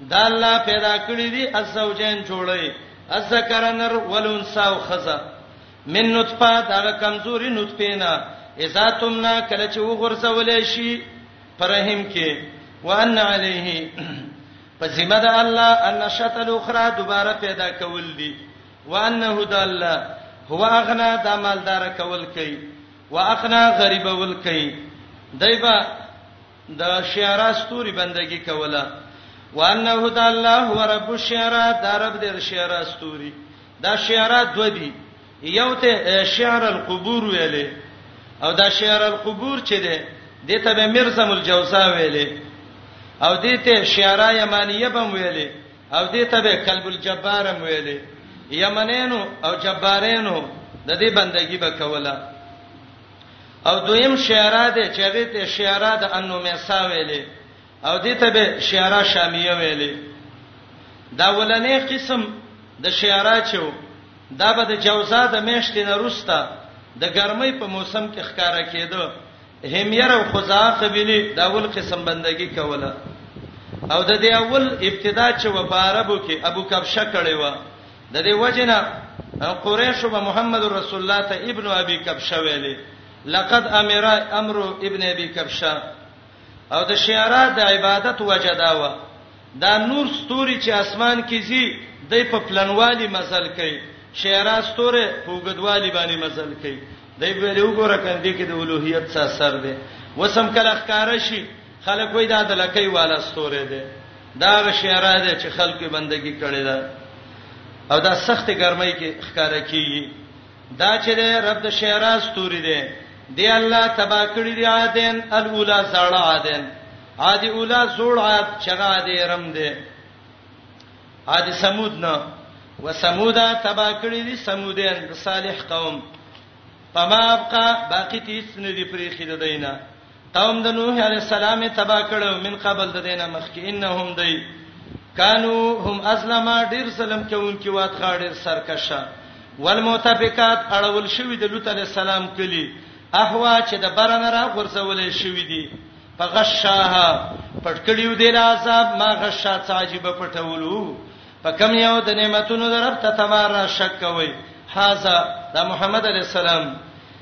دا الله پیدا کړی دی الزوجین جوړی الذکر نر ولونسا او خزا من نطفه دا کمزوري نطفه نه اذا تمنا کله چې وغورځولې شي پرهم کې وان علیه په ذمہ ده الله ان شتل اخرى دوباره پیدا کول دي وانه د الله هو اغنا د مالدار کول کوي واغنا غریب ول کوي دایبا د شعرا ستوري بندگی کوله وانه د الله هو رب الشعرا دا رب د شعرا ستوري دا شعرا دو دي یو ته شعر القبور ویلې او دا شعر القبور چې ده د ته به مرزم الجوزا ویلې او د ته شعرا یمانیه بم ویلې او د ته به قلب الجبار هم ویلې یمنینو او جبارینو د دې بندگی به کوله او دویم شعرا ده چې هغه ته شعرا د انو میسا ویلې او دې ته به شعرا شامیه ویلې دا ولنې قسم د شعرا چې دا به د جوزا د میشتې نه روسته د ګرمۍ په موسم کې ښکارا کېده همیر او خزا قبيله دا ول قسم بندگی کوله او د دې اول ابتدا چې و په عربو کې ابو کبشه کړي و د دې وجې نه قریشو به محمد رسول الله ته ابن ابي کبشه ویلې لقد امر امر ابن ابي کبشه او د شعرا د عبادت وجدا و دا نور ستوري چې اسمان کې زی د په پلنوالي مزل کوي شعرا ستوره پوګدوالي باندې مزل کوي د ویلو ګوره کندې کې د اولوهیت څخه سر دی وسم کله ښکارا شي خلک وای دا د لکۍ والا ستوره دی دا غ شعرا دی چې خلکو بندگی کړی دا او دا سخت ګرمۍ کې ښکارا کیږي دا چې رب د شعرا ستوري دی دی الله تبا کړی دی عادن الاولا زړه عادن عادی اولا زوړ عاد چغا دی رم دی عادی سمود نه وسمودا تبا کړی دی سمودین صالح قوم فما ابقى باقی تیس ندی پرې خیره دینه قوم د نوح علی السلام تبا کړو من قبل د دینه مخکې انهم دی کانو هم اسلم ډیر سلام کوونکی وات غاډیر سرکشه والمتفقات اړول شوی د لوط علی السلام کلی احوا چې د برنه را غرزولې شوی دی په غشاها پټکړیو دی لا عذاب ما غشا تعجب پټولو په کم یو د نعمتونو درب ته تمار شک کوي هاذا د محمد علی السلام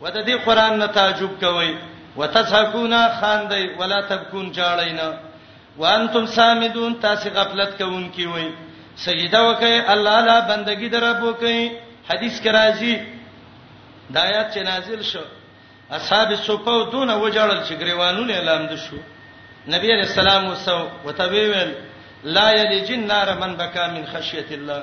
و د دې قران نه تعجب کوئ وتضحكون خاندئ ولا تبكون جاړئ نه وانتم سامدون تاسو غفلت کوونکی وئ سجده وکئ الله لا بندگی درب وکئ حدیث کې راځي د آیات چې نازل شو اصحاب صفه دون وجړل چې گریوانونه اعلان دي شو نبی علیہ السلام وسو وتویل لا یلجن نار من بکا من خشیت الله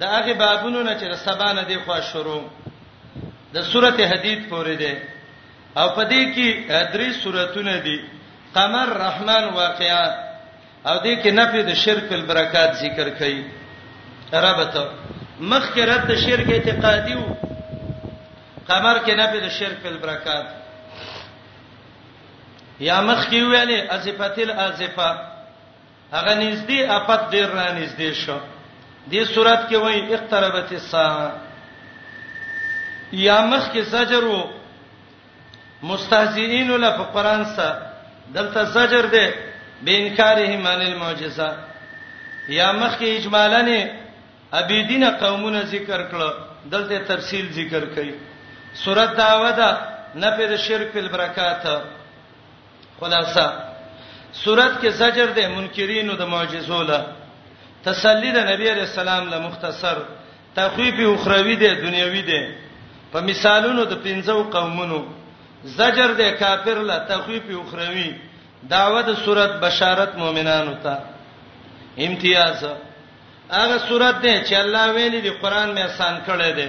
د هغه بابونو نه چې سبا نه دی خو شروع د سورته حدید پورې ده او په دې کې درې سوراتونه دي قمر رحمان واقعا او دې کې نفي د شرک البرکات ذکر کړي ربته مخکې رد شرک اعتقادي وو قمر کې نفي د شرک البرکات یا مخکې ویلې ازفتل ازفه هغه نږدې افت ډیر را نږدې شو دې صورت کې وایي اقتربت الساعه یا مخ کې زجر وو مستهزئین له قرآن سره دلته زجر دی به انکاره مان المعجزه یا مخ کې اجمالا نه ابي دینه قومونه ذکر کړو دلته تفصیل ذکر کړي سورۃ داوود نه په شرک په برکات خلاصہ صورت کې زجر د منکرینو د معجزو له تسلی د نبی علیہ السلام له مختصر تخویف اخروی دی دنیوي دی په مثالونو د پنځو قومونو زجر د کافر له تخویف اخروی دعوه د صورت بشارت مؤمنانو ته امتیاز هغه صورت دی چې الله ویلي دی قران مې آسان کړی دی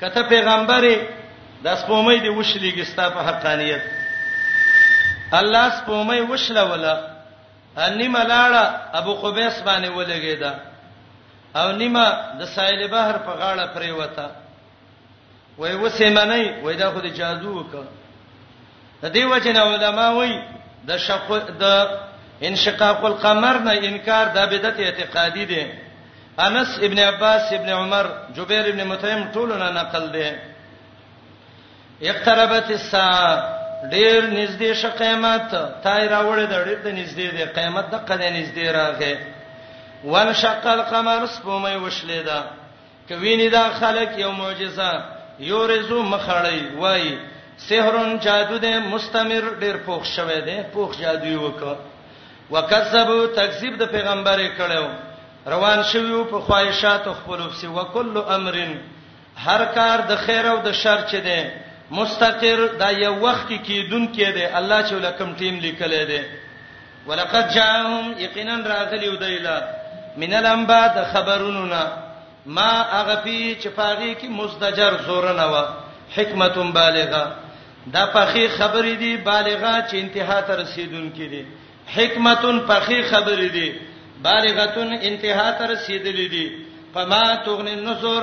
که ته پیغمبر یې د سپومۍ دی وشلېږي ستا په حقانیت الله سپومۍ وشله ولا نیمه لاړه ابو قبیس باندې ولګیدا او نیمه د ساحل بحر په غاړه پرې وتا وای وسې منی وای دا خو د جادو وکړه د دې وجه نه علما وایي د شق د انشقاق القمر نه انکار د بدعت اعتقادي دی انس ابن عباس ابن عمر جبیر ابن مطعم ټولونه نقل دی اقتربت الساعه ډیر نږدې ش قیامت تای راوړې د ډیر د نږدې دی قیامت د قدې نږدې راغې وان شق القمر سپومې وشلې ده که ویني دا خلک یو معجزه یو رزو مخړی وای سحرون جادو ده مستمر ډیر پوښ شوه ده پوښ جادو یو وک وکذبوا تکذیب د پیغمبر کړو روان شویو په خواهشات خپل وبسي وکل امر هر کار د خیر او د شر چي دي مستقر دا یو وخت کې کیدون کې دي الله چې لکم ټیم لیکلې دي ولقد جاءهم یقینا راغلی ودایلا من الانباء د خبرونو نه ما اغفی چې پاغي کې مزدجر زور نه و حکمت بالغه دا پخې خبرې دي بالغه چې انتها ته رسیدونکې دي حکمت پخې خبرې دي بالغه انتها ته رسیدلې دي فما تغنی النذر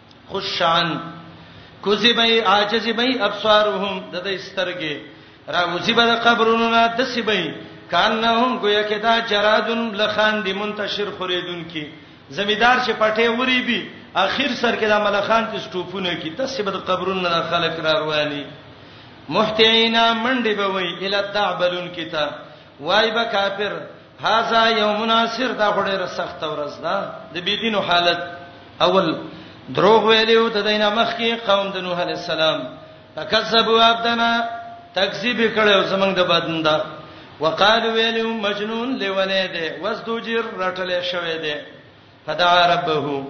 خشان کوزی به عاجزی به ابصارهم د دې سترګې راوځي به قبرونو نه دسی به کانهم گویا کې دا جرادن لخان دی منتشر خریدون کی زمیدار چې پټه وری بي اخر سر کې د ملخان ته سټوپونه کی دسی به قبرونو نه خلک را رواني محتینا منډي به وای اله تعبلون کتاب وای به کافر هذا یوم ناصر دا خو ډیره سخته ورځ ده د بيدینو حالت اول دروغ ویلو د دینه مخ کې قوم د نوح علی السلام فکذبوا عبدنا تکذیب کړو زمنګ د بدنده وقالو ویلو مجنون لیونه دی وسدوجر رټل شوی دی فدعا ربه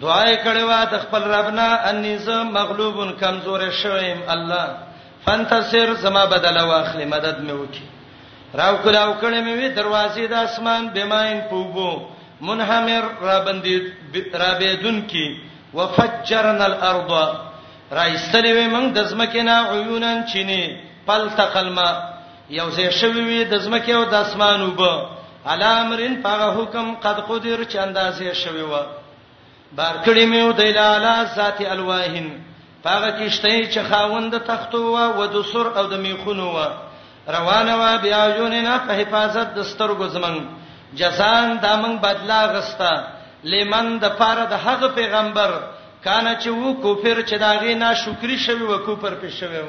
دعا یې کړې و د خپل ربنا انی ز مغلوبن کمزور شوم الله فانتصر زما بدل واخلې مدد مې وکي راو کلاو کړې مې وی دروازې د اسمان بماین پوبو منهمر را بندې را بيدون کی وفجرنا الارض را استلې مې موږ د زمکه نه عيونن چینه پلتقلما یو ځای شوی وي د زمکه او د اسمان وب علامرین پاغه حکم قد قدر چې اندازې شوی و بار کړی مې او د لالا ذات الواهن پاغه کیشته چې خاوند تختو و او د سر او د میخونو و روانه و بیا یونینا په حفاظت د سترګو زمنګ جزان دا من بدلا غستا لمن د پاره د هغه پیغمبر کانه چې وو کوفر چې داغه ناشکری شوی و کوپر پښوی و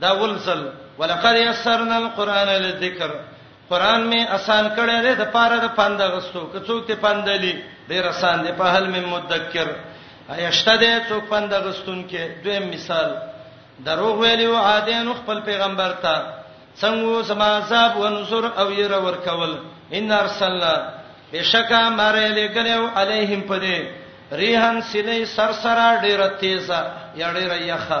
دا ولسل ولقد يسرنا القران للذکر قران می آسان کړی دی د پاره د پند غستو که څوک ته پندلی ډیر آسان دی په حل می مذکر ایشته دی څوک پند غستون کې دویم مثال دروغ ویلو عادین خپل پیغمبر ته څنګه سما عذاب و نصر او ير ور کول ان ارسلنا بشکا مارې لګلو علیهم پدې ریحان سلی سرسرا ډیره تیزه یا ډیره یخه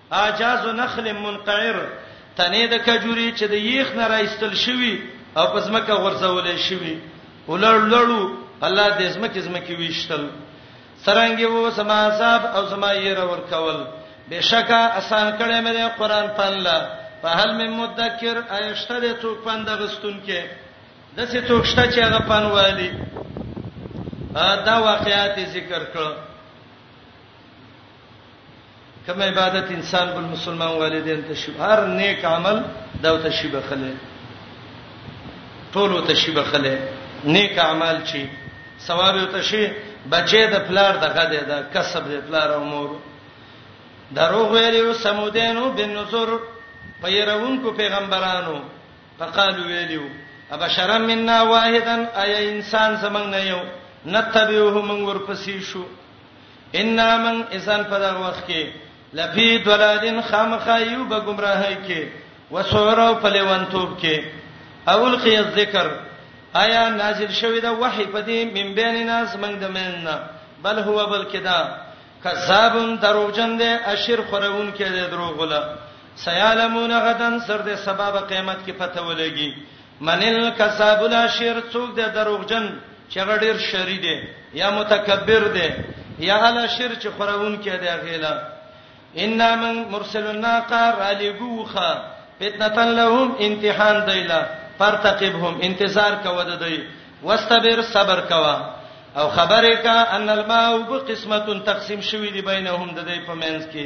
اعجاز نخل منقعر تنه د کجوري چې د یخ نه راستل شوی او په زمکه غرزولې شوی ولړ لړو الله دې زمکه زمکه ویشتل سرانګي وو سما صاحب او سما یې را ورکول بشکا آسان کړه مې قرآن پنلا په هل مې مدکر ایشته دې څوک پند غستون کې د څه څوک شته چې هغه پنوالي دا واقعیات ذکر کړو کوم عبادت انسان بل مسلمان والدین ته شي هر نیک عمل دا ته شي بخله ټول ته شي بخله نیک اعمال چی ثواب ته شي بچي د پلار دغه دی دا کسب دی پلار او مور دروغ ویلو سمودینو بنذر پیرونکو پیغمبرانو فقالو ویلو ابشرا منا واحدا اي انسان زمنګ نه یو نتبعه من ورپسې شو انا من اذن په دغه وخت کې لفی دلالین خامخایو به گمراهی کې وسورو په لیوانتوب کې اول کې ذکر آیا نازل شوی دا وحی په دې من بین ناس من د مننا بل هو بل کدا کذاب دروغجن دی اشر خورون کې دی دروغ ولا سیالمون غدن سر دې سبب قیامت کې پته ولګي من الکذاب الاشر څوک دی دروغجن چې هغه ډیر شری دی یا متکبر دی یا هله شر چې خورون کې دی غیلا ان من مرسل الناقه رالګوخه فتنه لهم امتحان دیلا فرتقبهم انتظار کوو د دوی واستبر صبر کوا او خبره کا ان الماء بقسمه تقسیم شوی دی بینهم د دوی په منځ کې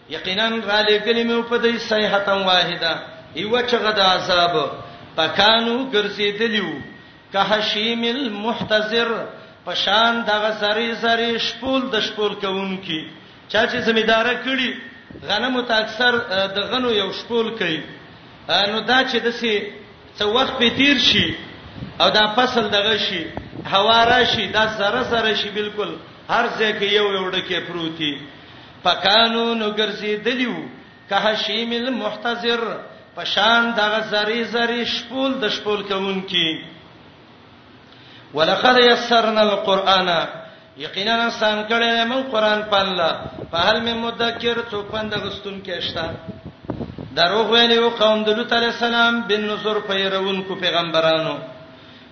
یقینا را لګلې مې په دې صيحه واحده ایو چغه د عذاب پکانو ګرځیدلیو که حشیم المحتضر پشان دغه سری سری شپول د شپول کوونکی چا چې زمیدار کړي غنمو ته اکثر د غنو یو شپول کوي نو دا چې دسي څو وخت په تیر شي او دا فصل دغه شي هوا راشي دا سره سره شي بالکل هر ځای کې یو یو ډکه پروتي فکانو نو ګرځېدلیو که هشیم المحتضر په شان دغه زری زری شپول د شپول کوونکی ولقد یسرنا القرآن یقینا سان کړه من قرآن په الله په هل می مدکر څوک پند غستون کې اشتا دروغ ویلو قوم د لوط علی السلام بن نصر پیرون کو پیغمبرانو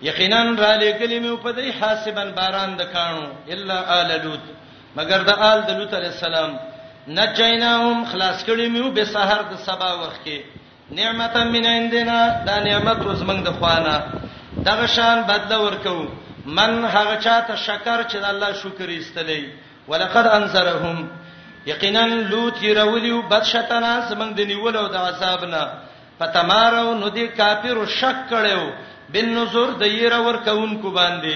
یقینا را لګلی مې په دې حاسبن باران د کانو الا آل لوط مګر د آل د لوط علی السلام نجیناهم خلاص کړی میو به سحر د سبا وخت کې نعمت من عندنا دا نعمت وزمنګ د خوانه دغه شان بدل ورکو من هغه چاته شکر چې د الله شکر ایستلې ولقد انذرهم یقینا لوط یرولیو بدشتنا زمنګ د نیول او د عذاب نه پتمارو نو دې کافر شک کړو بن نذر د یره ورکوونکو باندې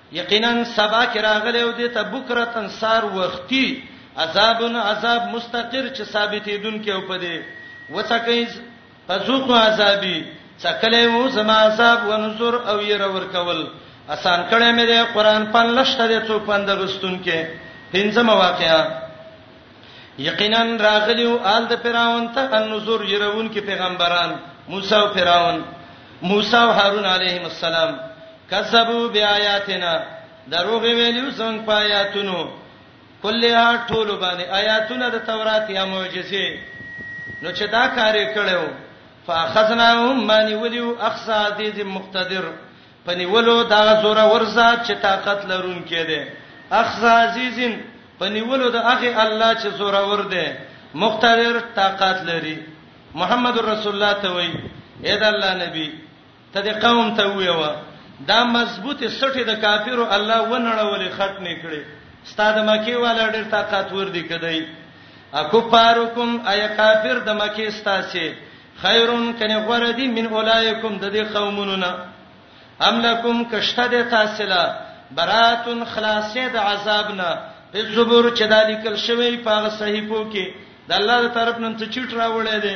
یقینا سبا چې راغلی او د تبکرتن سار وختي عذاب عذاب مستقر چې ثابتېدون کې او پدې وڅکې فذوق عذابي څکلې وو زما عذاب ونذر او ير ور کول آسان کړه مې د قران په لشته د څو پند غستون کې پنځم واقعا یقینا راغلیو آل د فراون ته النذر يرون کې پیغمبران موسی او فراون موسی او هارون علیهم السلام کذبوا بآیاتنا دروغ ویلو څنګه پایاتونو کلها ټول باندې آیاتونه د تورات یا معجزې نو چې دا کارې کړو فاخذناهم من ولیو اخصا عزیز مقتدر پنیولو دا زور ورزاد چې طاقت لرون کې ده اخصا عزیزن پنیولو د هغه الله چې زور ور ده مقتدر طاقت لري محمد رسول الله ته وای اې د الله نبی ته دې قوم ته وویوه، دا مضبوطې سټې د کافرو الله ونړولې، خټنې کړې، ستا د مکې والا ډېر طاقتور دي، که دی، اکفارکم، ایا کافر د مکې ستاسې، خیر، کنې غوره دي، من اولئکم، د دې قومونو نه، ام لکم، که شته دی تاسې له، برات، خلاصې د عذاب نه، فی الزبر، چې دا لیکل شوی په هغه صحیفو کې، د الله له طرف نه هم څه چیټ راوړی دی.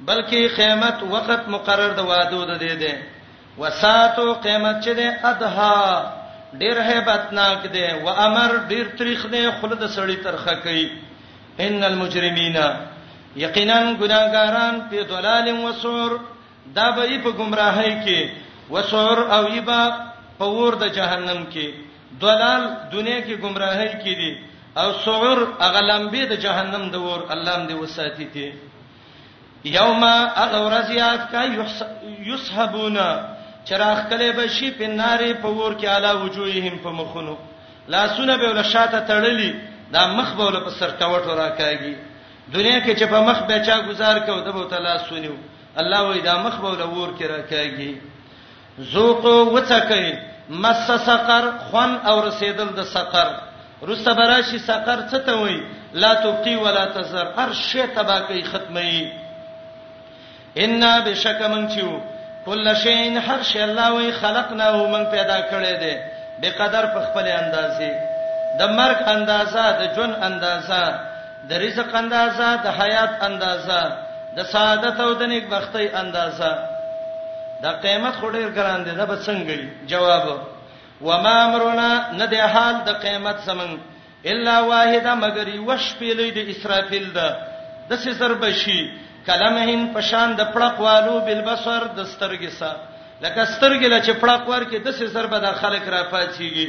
بلکې قیامت وخت مقرر د وادو د دې ده وساتو قیامت چې ده ادها ډیر hebatnak ده و امر ډیر تاریخ ده خلد سړی ترخه کوي ان المجرمین یقینا ګناګاران په ضلال و سور دا به په گمراهۍ کې وسور او یبا په ور د جهنم کې ضلال دنیا کې گمراهۍ کې دي او سور اغلمبه د جهنم د ور الله دې وساتي ته یوم اغورز یاد کا یسحبون چراغ کله به شي په نارې په ور کې اعلی وجوههم په مخونو لاسونه به ول شاته تړلې دا مخ به ول په سر ټوټ راکاږي دنیا کې چې په مخ به چا گزار کو دبو تعالی سنیو الله وې دا مخ به ول ور کې راکاږي ذوقو وڅکئ مس سقر خوان او رسیدل د سقر رسته براشي سقر څه ته وای لا تبقي ولا تزر هر شی تبا کوي ختمي ان بشک من چو کل شین هر شی الله وای خلقنا او من پیدا کړی دی به قدر په خپل اندازې د مرګ اندازا د جون اندازا د رزق اندازه د حیات اندازه د سعادت او د نیکبختۍ اندازه د قیامت خډیر ګران دي دا به څنګه جواب وما امرنا نه د حال د قیامت سمن الا واحده مگر یو شپېلې د اسرافیل ده د سر بشي کلمهن پشان د پړقوالو بالبصر د سترګې سره لکه سترګې لچ پړقوار کې د سر به د خلک را پاتېږي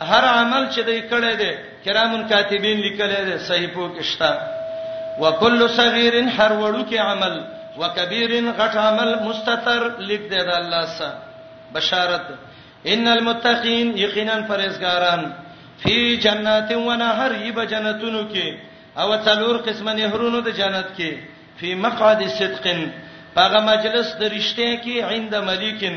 هر عمل چې دی کړی دی کرام کاتبین لیکلی دی صحیفو کې شته وکل صغیر هر وړو کې عمل وکبیر غټ عمل مستتر لیک دی د الله سره بشارت ان المتقین یقینا پرهیزګاران فی جنات و نهر یب جنتونو کې او څلور قسمه نهرونو د جنت کې فی مقعد صدقن هغه مجلس د رښتیا کې عند ملکن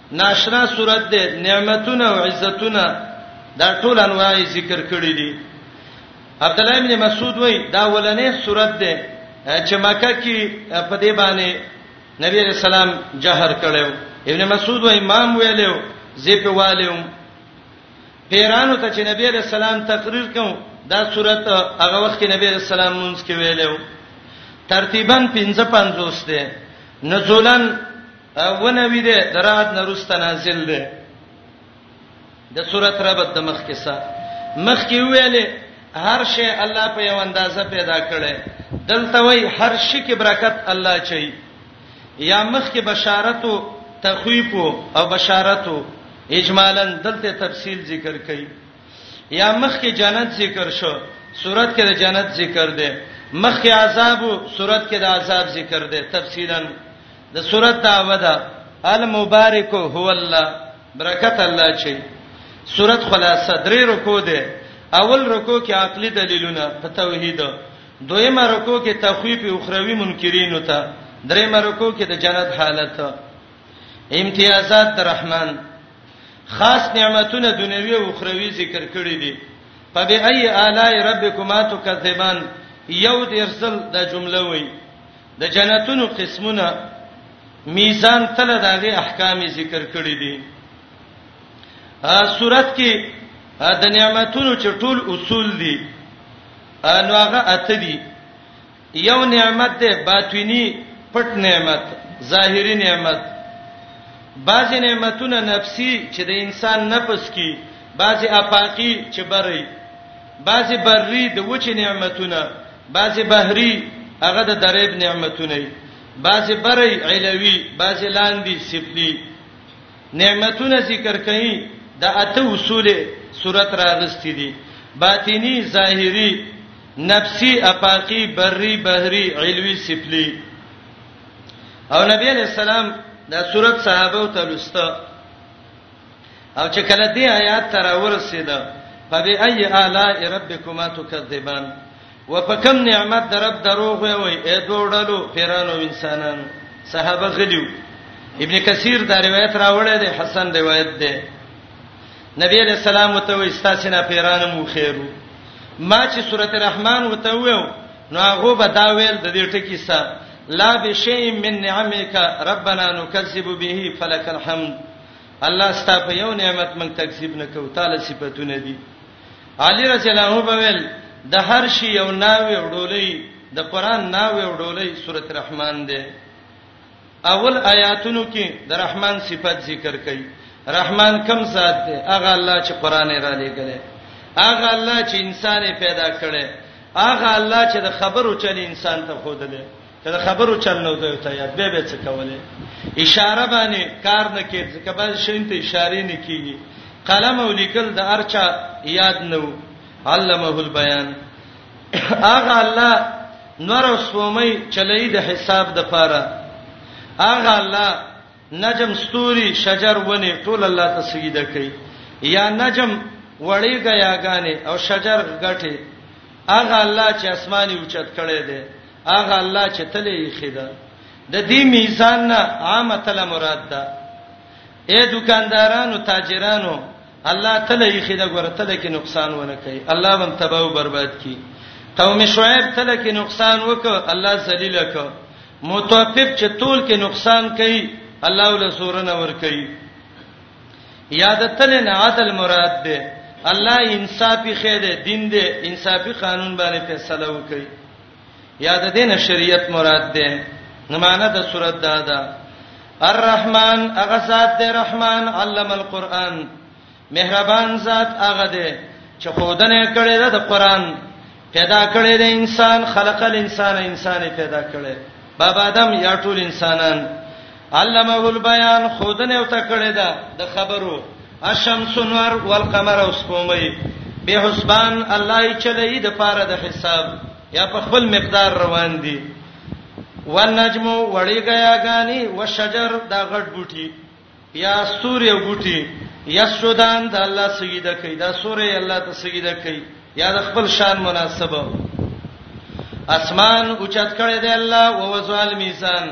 ناشنا صورت ده نعمتونه او عزتونه دا ټول انواع ذکر کړی دي عبد الله ابن مسعود وای دا ولنې صورت ده چې مکه کې په دې باندې نبی رسول الله جهر کړو ابن مسعود وای امام ویلو زی په والو پیرانو ته چې نبی رسول الله تقریر کوم دا صورت هغه وخت کې نبی رسول الله مونږ کې ویلو ترتیبا 55 ده نزولن ونوي ده درات نرست نازل ده د سورته ربط د مخ کې سا مخ کې ویلې هر شی الله په یو اندازه پیدا کړي دلته وای هر شی کې برکت الله چي یا مخ کې بشارت او تخویف او بشارت اجمالا دلته تفصیل ذکر کړي یا مخ کې جنت ذکر شو صورت کې د جنت ذکر ده مخ کې عذاب او صورت کې د عذاب ذکر ده تفصیلا د سورۃ دعوه ده المبارک هو الله برکت الله چي سورۃ خلاصه درې رکو ده اول رکو کې عقلي دلیلونه په توحید دویمه رکو کې تخویف اخروی منکرین ته دریمه رکو کې د جنت حالت امتیازات الرحمن خاص نعمتونه دنیوي او اخروی ذکر کړی دي فبأي آلاء ربكما تكذبان یو د ارسل د جمله وایي د جنتونو قسمونه میزان تل داغه احکام ذکر کړی دي صورت کې د نعمتونو چټول اصول دي نو هغه اته دي یو نعمت ده باطینی پټ نعمت ظاهری نعمت بعضی نعمتونه نفسی چې د انسان نفس کې بعضی افاقی چې بری بعضی بری د وچ نعمتونه بعضی بحری هغه د دریب نعمتونه بعضی بری علوی بعضی لاندی سفلی نعمتونه ذکر کړي د اته اصول صورت راغستی دي باطینی ظاهری نفسی افاقی بری بحری علوی سفلی او نبی علیہ السلام دا صورت صحابه ته لسته او چې کله دې آیات تر ورسېد فبأي آلاء ربكما تكذبان وفكم نعمت درب دروغ وي اې دوړلو پیرانو انسانان صحابه غلیو ابن کثیر دا روایت راوړی دی حسن روایت دی نبی علیہ السلام ته وی ستاسو نه پیرانو مو خیرو ما چې سورته رحمان وته ویو نو هغه به دا ویل د دې ټکی سره لا بشیء من نعمک ربنا نکذب به فلک الحمد الله ستا په یو نعمت من تکذیب نه کو تعالی صفاتونه دي علی رضی الله په ویل د هر شی یو ناوی وړولې د قران ناوی وړولې سوره رحمان ده اول آیاتونو کې د رحمان صفات ذکر کړي رحمان کم ذات ده هغه الله چې قران را لېګلې هغه الله چې انسان پیدا کړي هغه الله چې د خبرو چلی انسان ته خودلې کله خبرو چل نو دی ته یاد به به څه کوله اشاره باندې کار نه کید ځکه به شین ته اشاره نه کیږي قلم او لیکل د ارچا یاد نو علمه البیان اغه الله نور سومي چلی د حساب د پاره اغه الله نجم ستوري شجر ونی ټول الله ته سجده کوي یا نجم وړي غیاګانې او شجر غټي اغه الله چې اسماني اوچت کړي دي هغه الله چې تله یې خیدا د دې میزان نه عامه تله مراد ده اے دکاندارانو تاجرانو الله تله یې خیدا ګوره تله کې نقصان ونه کوي الله هم تباہ او برباد کی قوم شعیب تله کې نقصان وکړ الله ذلیل کړ متوفف چې تول کې نقصان کوي الله ول سورنه ور کوي یاد تله نه عدل مراد ده الله انصافي خیر دین ده انصافي قانون باندې فیصله وکړي یا د دین شریعت مراد ده نو معنا د سورۃ دا ده الرحمن هغه ذات دی رحمان علم القرآن مهربان ذات هغه دی چې خودنه کړی د قرآن پیدا کړی د انسان خلق الانسان انسان پیدا کړی بابا آدم یا ټول انسانان علمه البيان خودنه او تکړه ده د خبرو الشمس نور والقمر اسقومي به حسبان الله چلی د پاره د حساب یا په خپل مقدار روان دي والنجم وړي غیا غاني والشجر دا غټ بوټي یا سوري بوټي یا سودان د الله سجده کوي دا سوري الله ته سجده کوي یا د خپل شان مناسبه اسمان اوچت کړي دی الله او وزوال میزان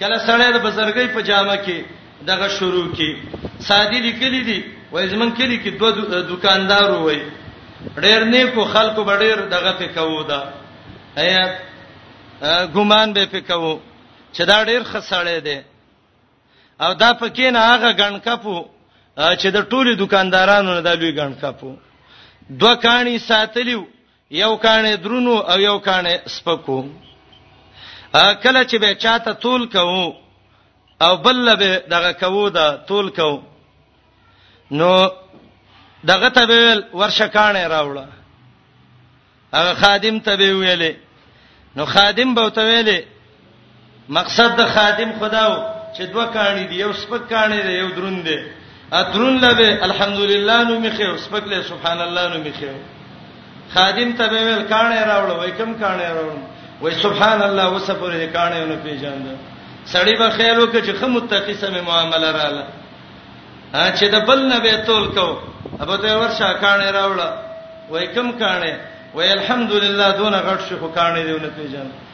کله سړی د بزرګۍ په جامه کې دغه شروع کی سادی لیکلی دی وای زمون کلی کې دوه دکاندار وای ډېر نیکو خلکو به ډېر دغه په کوو دا ایا ګومان به په کوو چې دا ډېر خسړې دی او دا پکې نه هغه ګڼکپو چې د ټولي دکاندارانو نه د لوی ګڼکپو دوه کانی ساتلیو یو کانه درونو او یو کانه سپکو کله چې به چاته تول کوو او بل به دغه کوو دا تول کوو نو دغه ته ویل ورشه کانه راوړه هغه خادم ته ویلې نو خادم به ته ویلې مقصد د خادم خداو چې دوه کانی دی یو سپک کانی دی یو درون دی اترون لبه الحمدلله نو میخه سپک له سبحان الله نو میخه خادم ته ویل کانی راوړ وای کم کانی راوړ وای سبحان الله وسپره کانی نو پیژاند سړی به خیر وکړي چې خمو متقی سم معاملې رااله چې د بل نه به تول کو ابو ته ورشه کانی راوړ وای کم کانی وای الحمدلله دون غټ شو کانی دی نو پیژاند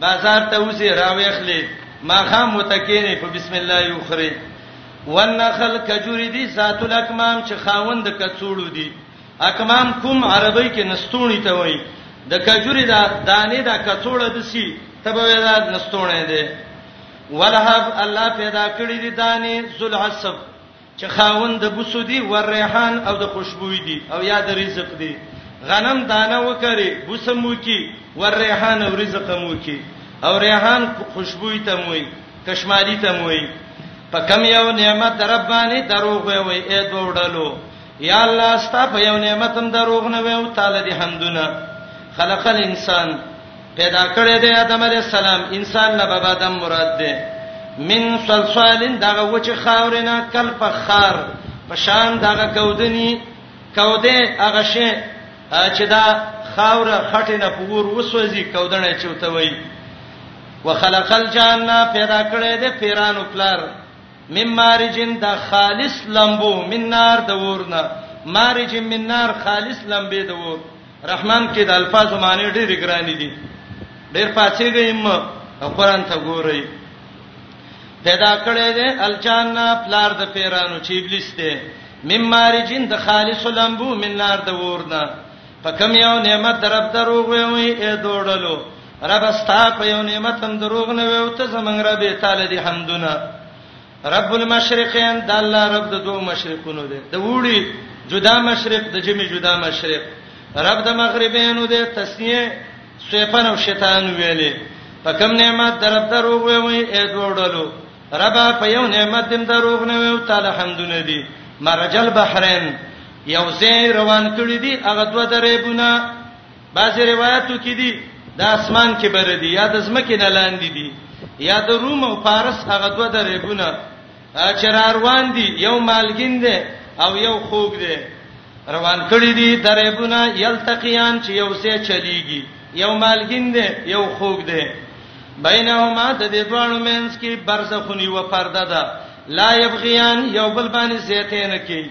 بازار ته وځي راويخلې ماخام متکینه په بسم الله یو خره ونخل کجوري دي ذات الاکمام چې خاوند کڅوړو دي اکمام کوم عربی کې نستونی ته وای د کجوري دا دانه دا کڅوړه دسی تبه دا نستونه ده ولهب الله پیدا کړی دي دانه ذل عصب چې خاوند د بوسو دی ور ریحان او د خوشبوې دی او یا د رزق دی غنم دانه وکړي بوسه مو کی ور ریحان او رزق مو کی او ریحان خوشبوې ته موي کشمالي ته موي په کم یو نعمت در باندې دروغ وي اې دوړلو یا الله ستا په یو نعمت هم دروغ نه وي او تعالی دې حمدونه خلق الانسان پیدا کړی دی آدم علی السلام انسان نه بابا آدم مراد دی من صلصالین دغه وچ خاورینه کل فخار پشان دغه کودنی کوده هغه شی چې دا خاوره خټه نه پور وسوځي کودنه چوته وای وخلق الجنه پیدا کړی دی پیرانو پلار مم مارجن دا خالص لمبو من نار د ورنه مارجن من نار خالص لمبه د ورنه رحمان کې د الفاظ معنی ډېر ګران دي ډېر پاتې دی م قرآن ته ګورئ پیدا کړی دی الجانا پلار د پیرانو چې ابلیس دی مم مارجین د خالص لمبو من نار د ورنا په کوم یو نعمت درب دروغ وي وي اې دوړلو رب استا په یو نعمت هم دروغ نه وي او ته زمنګ رب تعالی دی حمدونه رب المشرقین د الله رب د دوه مشرقونو دی د وړي جدا مشرق د جمی جدا مشرق رب د مغربینو دی تسنیه سیفن او شیطان ویلې په کوم نعمت در رب دروغ وی وی اې دوړلو رب په یو نعمت دم دروغ نه وی او تعالی حمدونه دی مرجل بحرین یو زه روان کړی دی هغه دوه درې بونه بعضې روایتو کې دي د اسمان کې بر دي یا د زمکې نه لاندې دي یا د روم او پارس هغه دوه د ریبونه چې روان دي یو مالګین دی او یو خوګ دی روان کړی دي د ریبونه یلتقیان چې یو سه چلیږي یو مالګین دی یو خوګ دی بینهما د دې دوه مینس کې برزخونی و پرده ده لا یبغیان یو بل باندې زیته نه کوي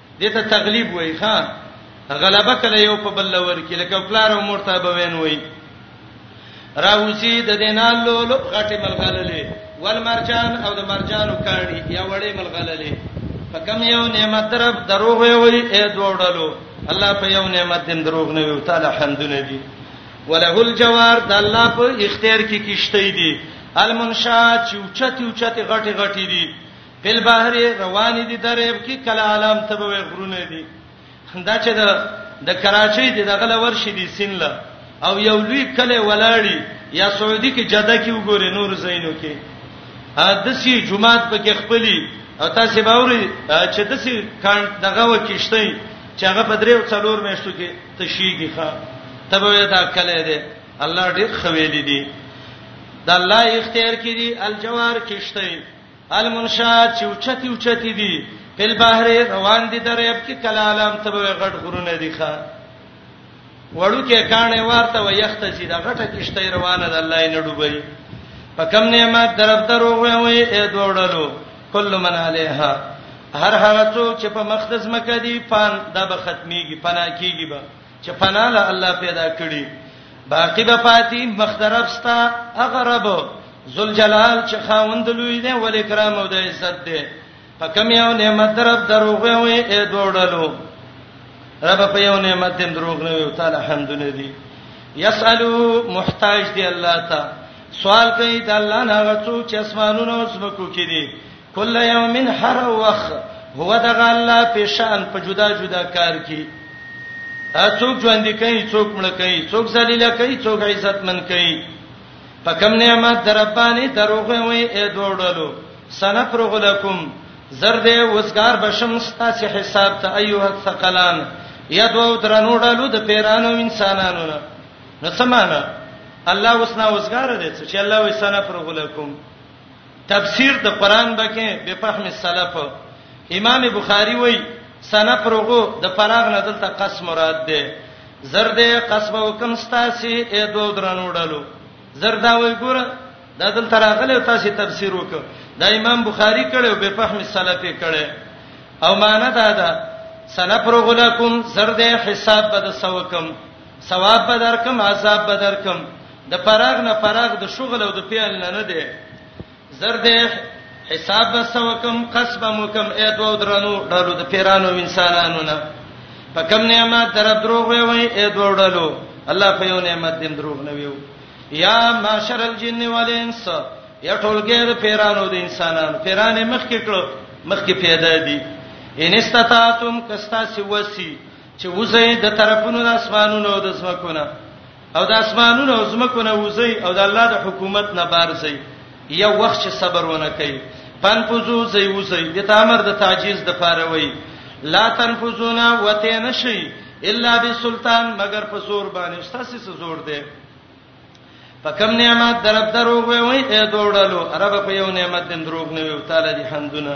دې ته تغلیب وای ښا غلبه کله یو په بل لور کې لکه پلار او مور ته به وین وای راوسی د دینال لولو غټه ملغللې والمرجان او د مرجانو کانی یا وړې ملغللې فکم یو نعمت درب دروغ وی وی اے دوړلو الله په یو نعمت دین دروغ نه وی تعالی حمد نبی وله الجوار د الله په اختیار کې کیشته دي المنشات چې اوچتي اوچتي غټي غټي دي په البحر روان دي دریب کې کله علام ته به غرونه دي دا چې د کراچۍ د دغه لور شي دي سینله او یو لوی کله ولاړی یا سعودي کې جده کې وګوره نور زینو کې د سی جمعات په کې خپلې او تاسو به اوري چې د سی کان دغه وکیشتي چې هغه په دریو څلور میاشتو کې تشیږي ښا تبه دا کله دې الله ډېر خویلې دي د الله اختیار کې دي الجوار کیشتي المنشات چې اوچتي اوچتي دي په البحر روان دي دریاب کې کلا علام ته به غټ غرونه دي ښا وړو کې کانه ورته ويخت چې دا غټه کشته روانه ده الله یې نډوبای په کم نعمت درف درو وي وي اې دوړلو کله من عليها هر هغه څوک چې په مقدس مکه دی پان دا به ختميږي پنا کیږي به چې پناه له الله پیدا کړي باقی به پاتې مخدرب ستا اغرب ذل جلال چې خاوند لوی دی ول کرام او د عزت دی په کوم یو نعمت درب دروغ وي اې دوړلو رب په یو نعمت دې دروغ نه وي تعالی حمد نه دی یسالو محتاج دی الله ته سوال کوي د الله نه غوڅو چې اسمانونو او زمکو کې دي کل یوم هر وخت هو دغه الله په شان په جدا جدا کار کی څوک ژوند کوي څوک مړ کوي څوک ذلیل کوي څوک عزت من کوي په کوم نعمت دربانی دروغ وي اې دوړلو سنفرغ لكم زرد وسګار بشم ستاسو حساب ته ايها الثقلان یدو درنوړلو د پیرانو انسانانو نه نو سمانه الله وسنا وسګار دې چې الله وسنا فرغ لكم تفسیر د قران بکه به فهم السلف امام بخاری وای سنه پرغو د فراغ نه دلته قسم مراد ده زرد قسم وکم ستاسي اې دوه درنوډلو زردا وای ګوره دا دلته راغلی تاسو تفسیر وکړه دا امام بخاری کړي او به فهم السلف کړي او معنا دا ده سنه پرغو لکم زرد حساب بد سوکم ثواب بدرکم عذاب بدرکم د فراغ نه فراغ د شغل او د پیل نه نه دی زرده حساب وسوکم قصب مکم اې دوه درنو ډالو د پیرانو انسانانو نه په کم نعمت در دروغ وي وي اې دوه ډالو الله په یو نعمت دې دروغ نه ویو یا معاشر الجن والانس یا ټولګه د پیرانو د انسانانو پیرانه مخ کې کړو مخ کې پیدا دي ان استطاعتم کستا سی وسی چې وزه د طرفونو د اسمانونو د زمکونه او د اسمانونو او زمکو نه وځي او د الله د حکومت نه بار ځي یو وخت چې صبر ونه کوي پنفذو زي وځي د تامر د تعجیز د پاره وي لا تنفذونا وته نشي الا بسلطان مگر په زور باندې استاسي څه زور دی پکم نعمت درب دروغ وي وي اې دوړلو عرب په یو نعمت دین دروغ نه وي تعالی دې حمدونه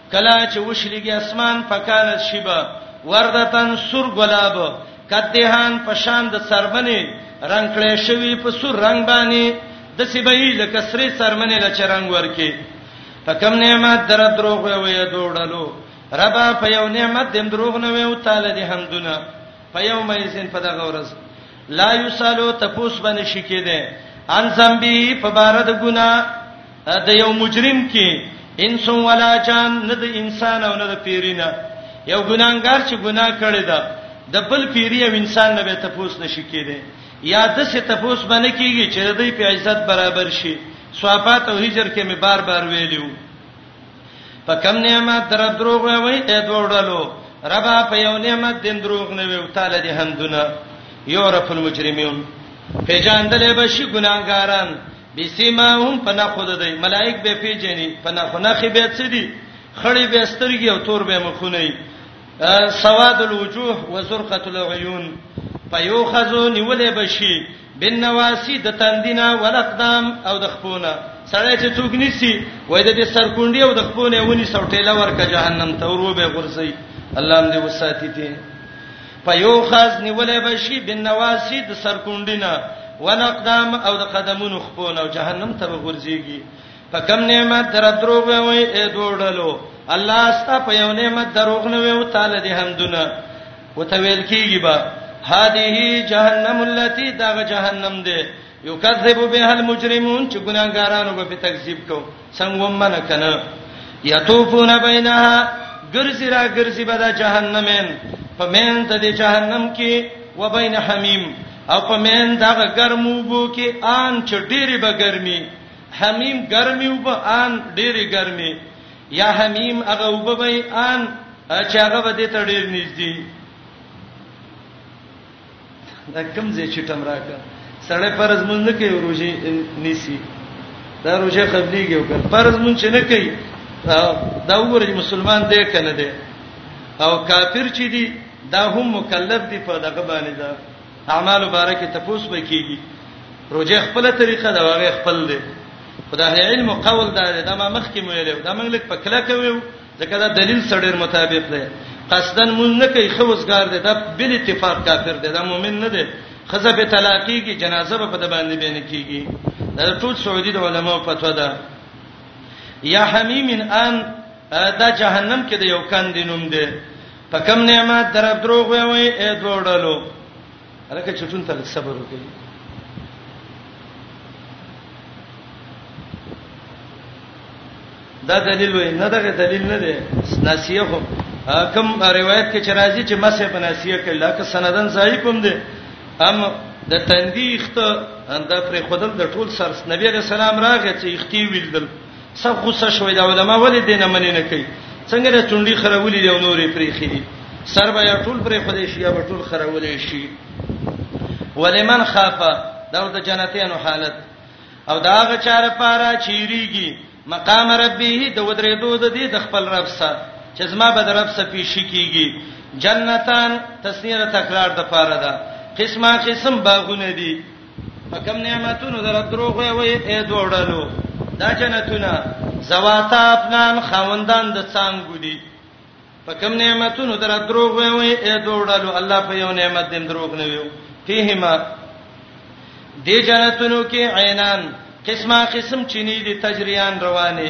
کلا چې وشلېږي اسمان فکانت شبا وردتن سور ګلاب کدهان په شان د سرمنې رنگ کړې شوی په سور رنگ باندې د سبې لکه سری سرمنې لچ رنگ ورکي په کم نعمت در دروغ وي دوړلو ربا په یو نعمت دم دروغ نه وي او تعالی دې حمدونه په یو مې سین په دغه ورځ لا یسالو تپوس باندې شکې ده ان زمبي په بار د ګنا د یو مجرم کې انس ولا جان نه د انسان او نه د پیرینه یو ګناګار چې ګناه کړی دا د بل پیری او انسان نه به تفوس نشي کېده یا د څه تفوس باندې کیږي چې د دې په عزت برابر شي صحابات او هجر کې مې بار بار ویلو په کم نعمت در دروغ وای ته دوړلو ربا په یو نعمت دین دروغ نه ویو تعالی دې حمدونه یورف المجرمون په جاندلې بشي ګناګاران بسیماهم په نخو د دی ملائک به پیجنی په نخو نخې به څه دي خړې به سترګې او تور به مخونه وي سواد الوجوه وزرقه العيون په یو خزو نیولې بشي بنواسی د تندینا ولقدام او د خپونه سړی چې څوک نیسی وای د دې سرکونډي او د خپونه ونی سوټېلا ورکه جهنم ته ورو به غورځي الله دې وساتي ته فیوخذ نیولې بشي بنواسی د سرکونډینا ونقدام او د قدمونو خپونه او جهنم ته ورځيږي په کم نعمت در دروغ وي اې دوړلو الله استا په یو نعمت دروغ نه وي او تعالی دې حمدونه وتویل کیږي با هذه جهنم التي دا جهنم دې یکذب به المجرمون چې ګناګارانو به په تکذیب کو څنګه ومنه کنه یطوفون بینها ګرځي را ګرځي به د جهنمین په مین ته د جهنم کې و بین حمیم او په مین دغه ګرمو بو کې آن چې ډېری به ګرمي حمیم ګرمي وب آن ډېری ګرمي یا حمیم هغه وب به آن چې هغه به دې ته ډېر نږدې دا کم زی چې تم راکا سړی فرض مون نه کوي روزي نیسی دا روزه قبليږي وکړ فرض مون چې نه کوي دا وګورئ مسلمان دی کنه دی او کافر چې دی دا هم مکلف دی په دغه باندې دا اعمال مبارکه تفوس وکيږي روزه خپل طریقه دا وغه خپل دی خدای علم قول دا دا ما مخکې مې ویل دا موږ لیک په کله کوي ځکه دا دلیل سره ډیر مطابق دی قصدا مون نه کوي خوسګار دی دا بل اتفاق کافر دی دا مؤمن نه دی خزه به طلاقي کی جنازه به په د باندې بین کیږي دا ټول سعودي د علماو فتوا ده یا حمیم ان دا جهنم کې د یو کاندینوم دی په کم نعمت در دروغ وي وي اې دوړلو الکه چټون تل صبر وکړي دا دلیل وای نه دا دلیل نه دی ناسیه خو کم روایت کې چرایي چې مسه په ناسیه کې لکه سندن صحیح کوم دی ام د تندیخت اند پر خودل د ټول سر نبی رسول الله راغی چې اختی ویل دل سب غوسه شوې دا علما ولې دینه منې نه کوي څنګه د چونډي خرولې دی او نورې پرې خېدي سر به ټول پرې خدای شي یا ټول خرولې شي ولمن خافه دا د جنتیانو حالت او دا غ چار پارا چیریږي مقام ربه د ودرې دود دي د خپل رب سره چې زما به د رب سره پیش کیږي جنتان تسنیره تکرار د پاره ده قسمه قسم باغونه دي په کوم نعمتونو در دروغ وي اې دوړلو دا جنتونه زواتا افنان خوندان د څنګه دي په کوم نعمتونو در دروغ وي اې دوړلو الله په یو نعمت دې دروغ نه وي فيهما دې جنتونو کې عینان قسمه قسم چینی دي تجریان روانه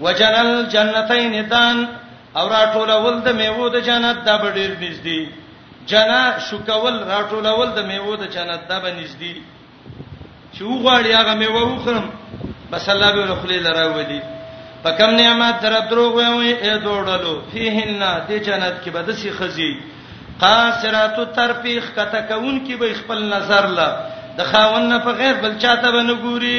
وجنى الجنتين دان او راټولول د میوو د جنت دا به ډیر نږدې جنا شکول راټولول د میوو د جنت دا به نږدې چې وغواړي هغه میوه وخورم بس الله به رخلی لراولي په کم نعمت در دروغ وي اے دوړلو فیهن د جنت کې به د سی خزي قاصرات ترفیخ کته کون کې به خپل نظر لا د خاون نه په غیر بل چاته به نه ګوري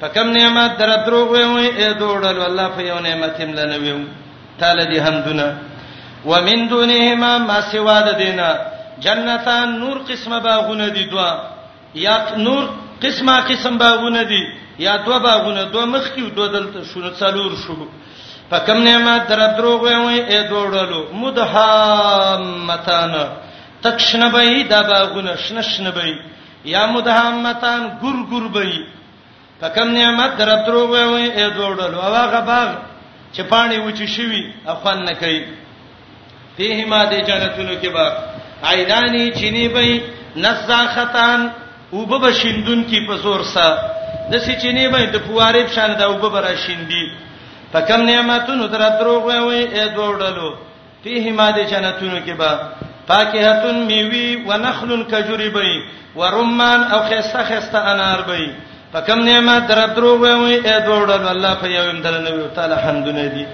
په کوم نعمت در دروغ وي اے دوړل الله په یو نعمت هم لنوي تعالی دې حمدونه ومن دونهما ما سوا د دینه جنتان نور قسمه باغونه دي دوا یا نور قسمه قسم باغونه دي یا دوا باغونه دوا مخ کیو دوا دلته شنو څلور شو په کوم نعمت در دروغ وي اے دوړلو مدهامتان تکشنبای دا باغونه شنشنبای یا مدهمتان ګور ګور بئی په کم نعمت در دروغ وي اې دوړل او هغه باغ چې پانی و چې شوی افن نه کوي فيه ما دې جنتونو کې با عینانی چینی بئی نزاختان او به شیندون کی په زور سره د سې چینی بئی د فوارې په شان دا او به را شیندي په کم نعمتونو در دروغ وي اې دوړلو فيه ما دې جنتونو کې به فاکهتون میوی و نخلن کجوری بی و رمان او خسته خسته انار بی فکم نعمت در درو وی ای دوړل الله په یوم در نو یو تعالی حمدونه دی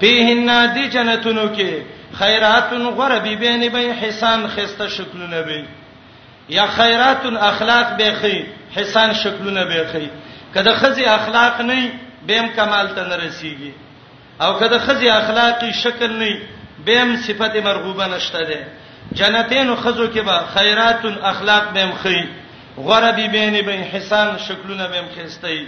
پیهن دی جنتونو کې خیراتن غره بی بین بی حسان خسته شکلونه بی یا خیراتن اخلاق به خی حسان شکلونه به خی کله خزي اخلاق نه بیم کمال ته نه رسیږي او کله خزي اخلاقی شکل نه بهم صفت مرغوبه نشته ده جنتین خزو کې به خیرات اخلاق بهم خي غربي بین به حسان شکلونه بهم خستای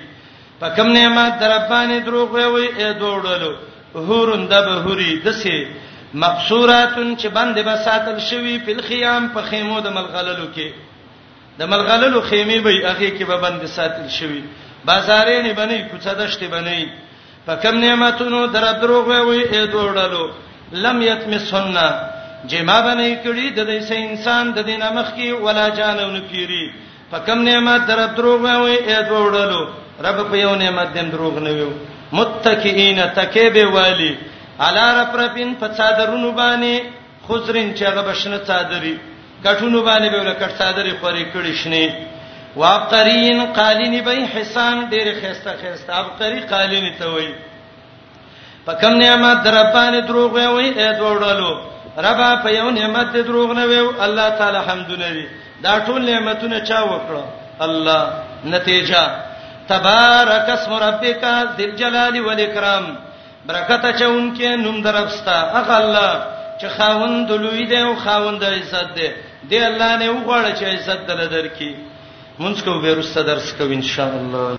په کوم نعمت درپانې دروغ وي اې دوړلو هورن د بهوري دسه مقصوراتن چې باندې به ساتل شوی په خیام په خیمو د ملغللو کې د ملغللو خیمه به هغه کې به باندې ساتل شوی بازارې نه بنې کوڅه دشته بنې په کوم نعمتونو در دروغ وي اې دوړلو لم یتمسن جما باندې کړي د دې سه انسان د دینه مخ کې ولا جانونه پیری په کوم نعمت در دروغ وي اې دوړلو رب په یو نعمت دیم دروغ نه وي متکئین تکیبه والی علی رفرفین په صادرونو باندې خضرن چې هغه بشنه څادري کټونو باندې به ولکټ څادري خوري کړي شنه وابقرین قالینی به حسان ډېر خسته خسته ابقری قالینی ته وای په کم نعمت درپانه دروغ وای وای دوړلو ربا په یو نعمت دې دروغ نه ویو الله تعالی حمدونه وی دا ټول نعمتونه چا وکړو الله نتیجه تبارک اسم ربک ذل جلال والاکرام برکت اچونکې نوم درپستا هغه الله چې خاوند لوی دی او خاوند عزت دی دی الله نه وغواړي چې عزت دل درکې مونږ کو بیرسته درس کو ان شاء الله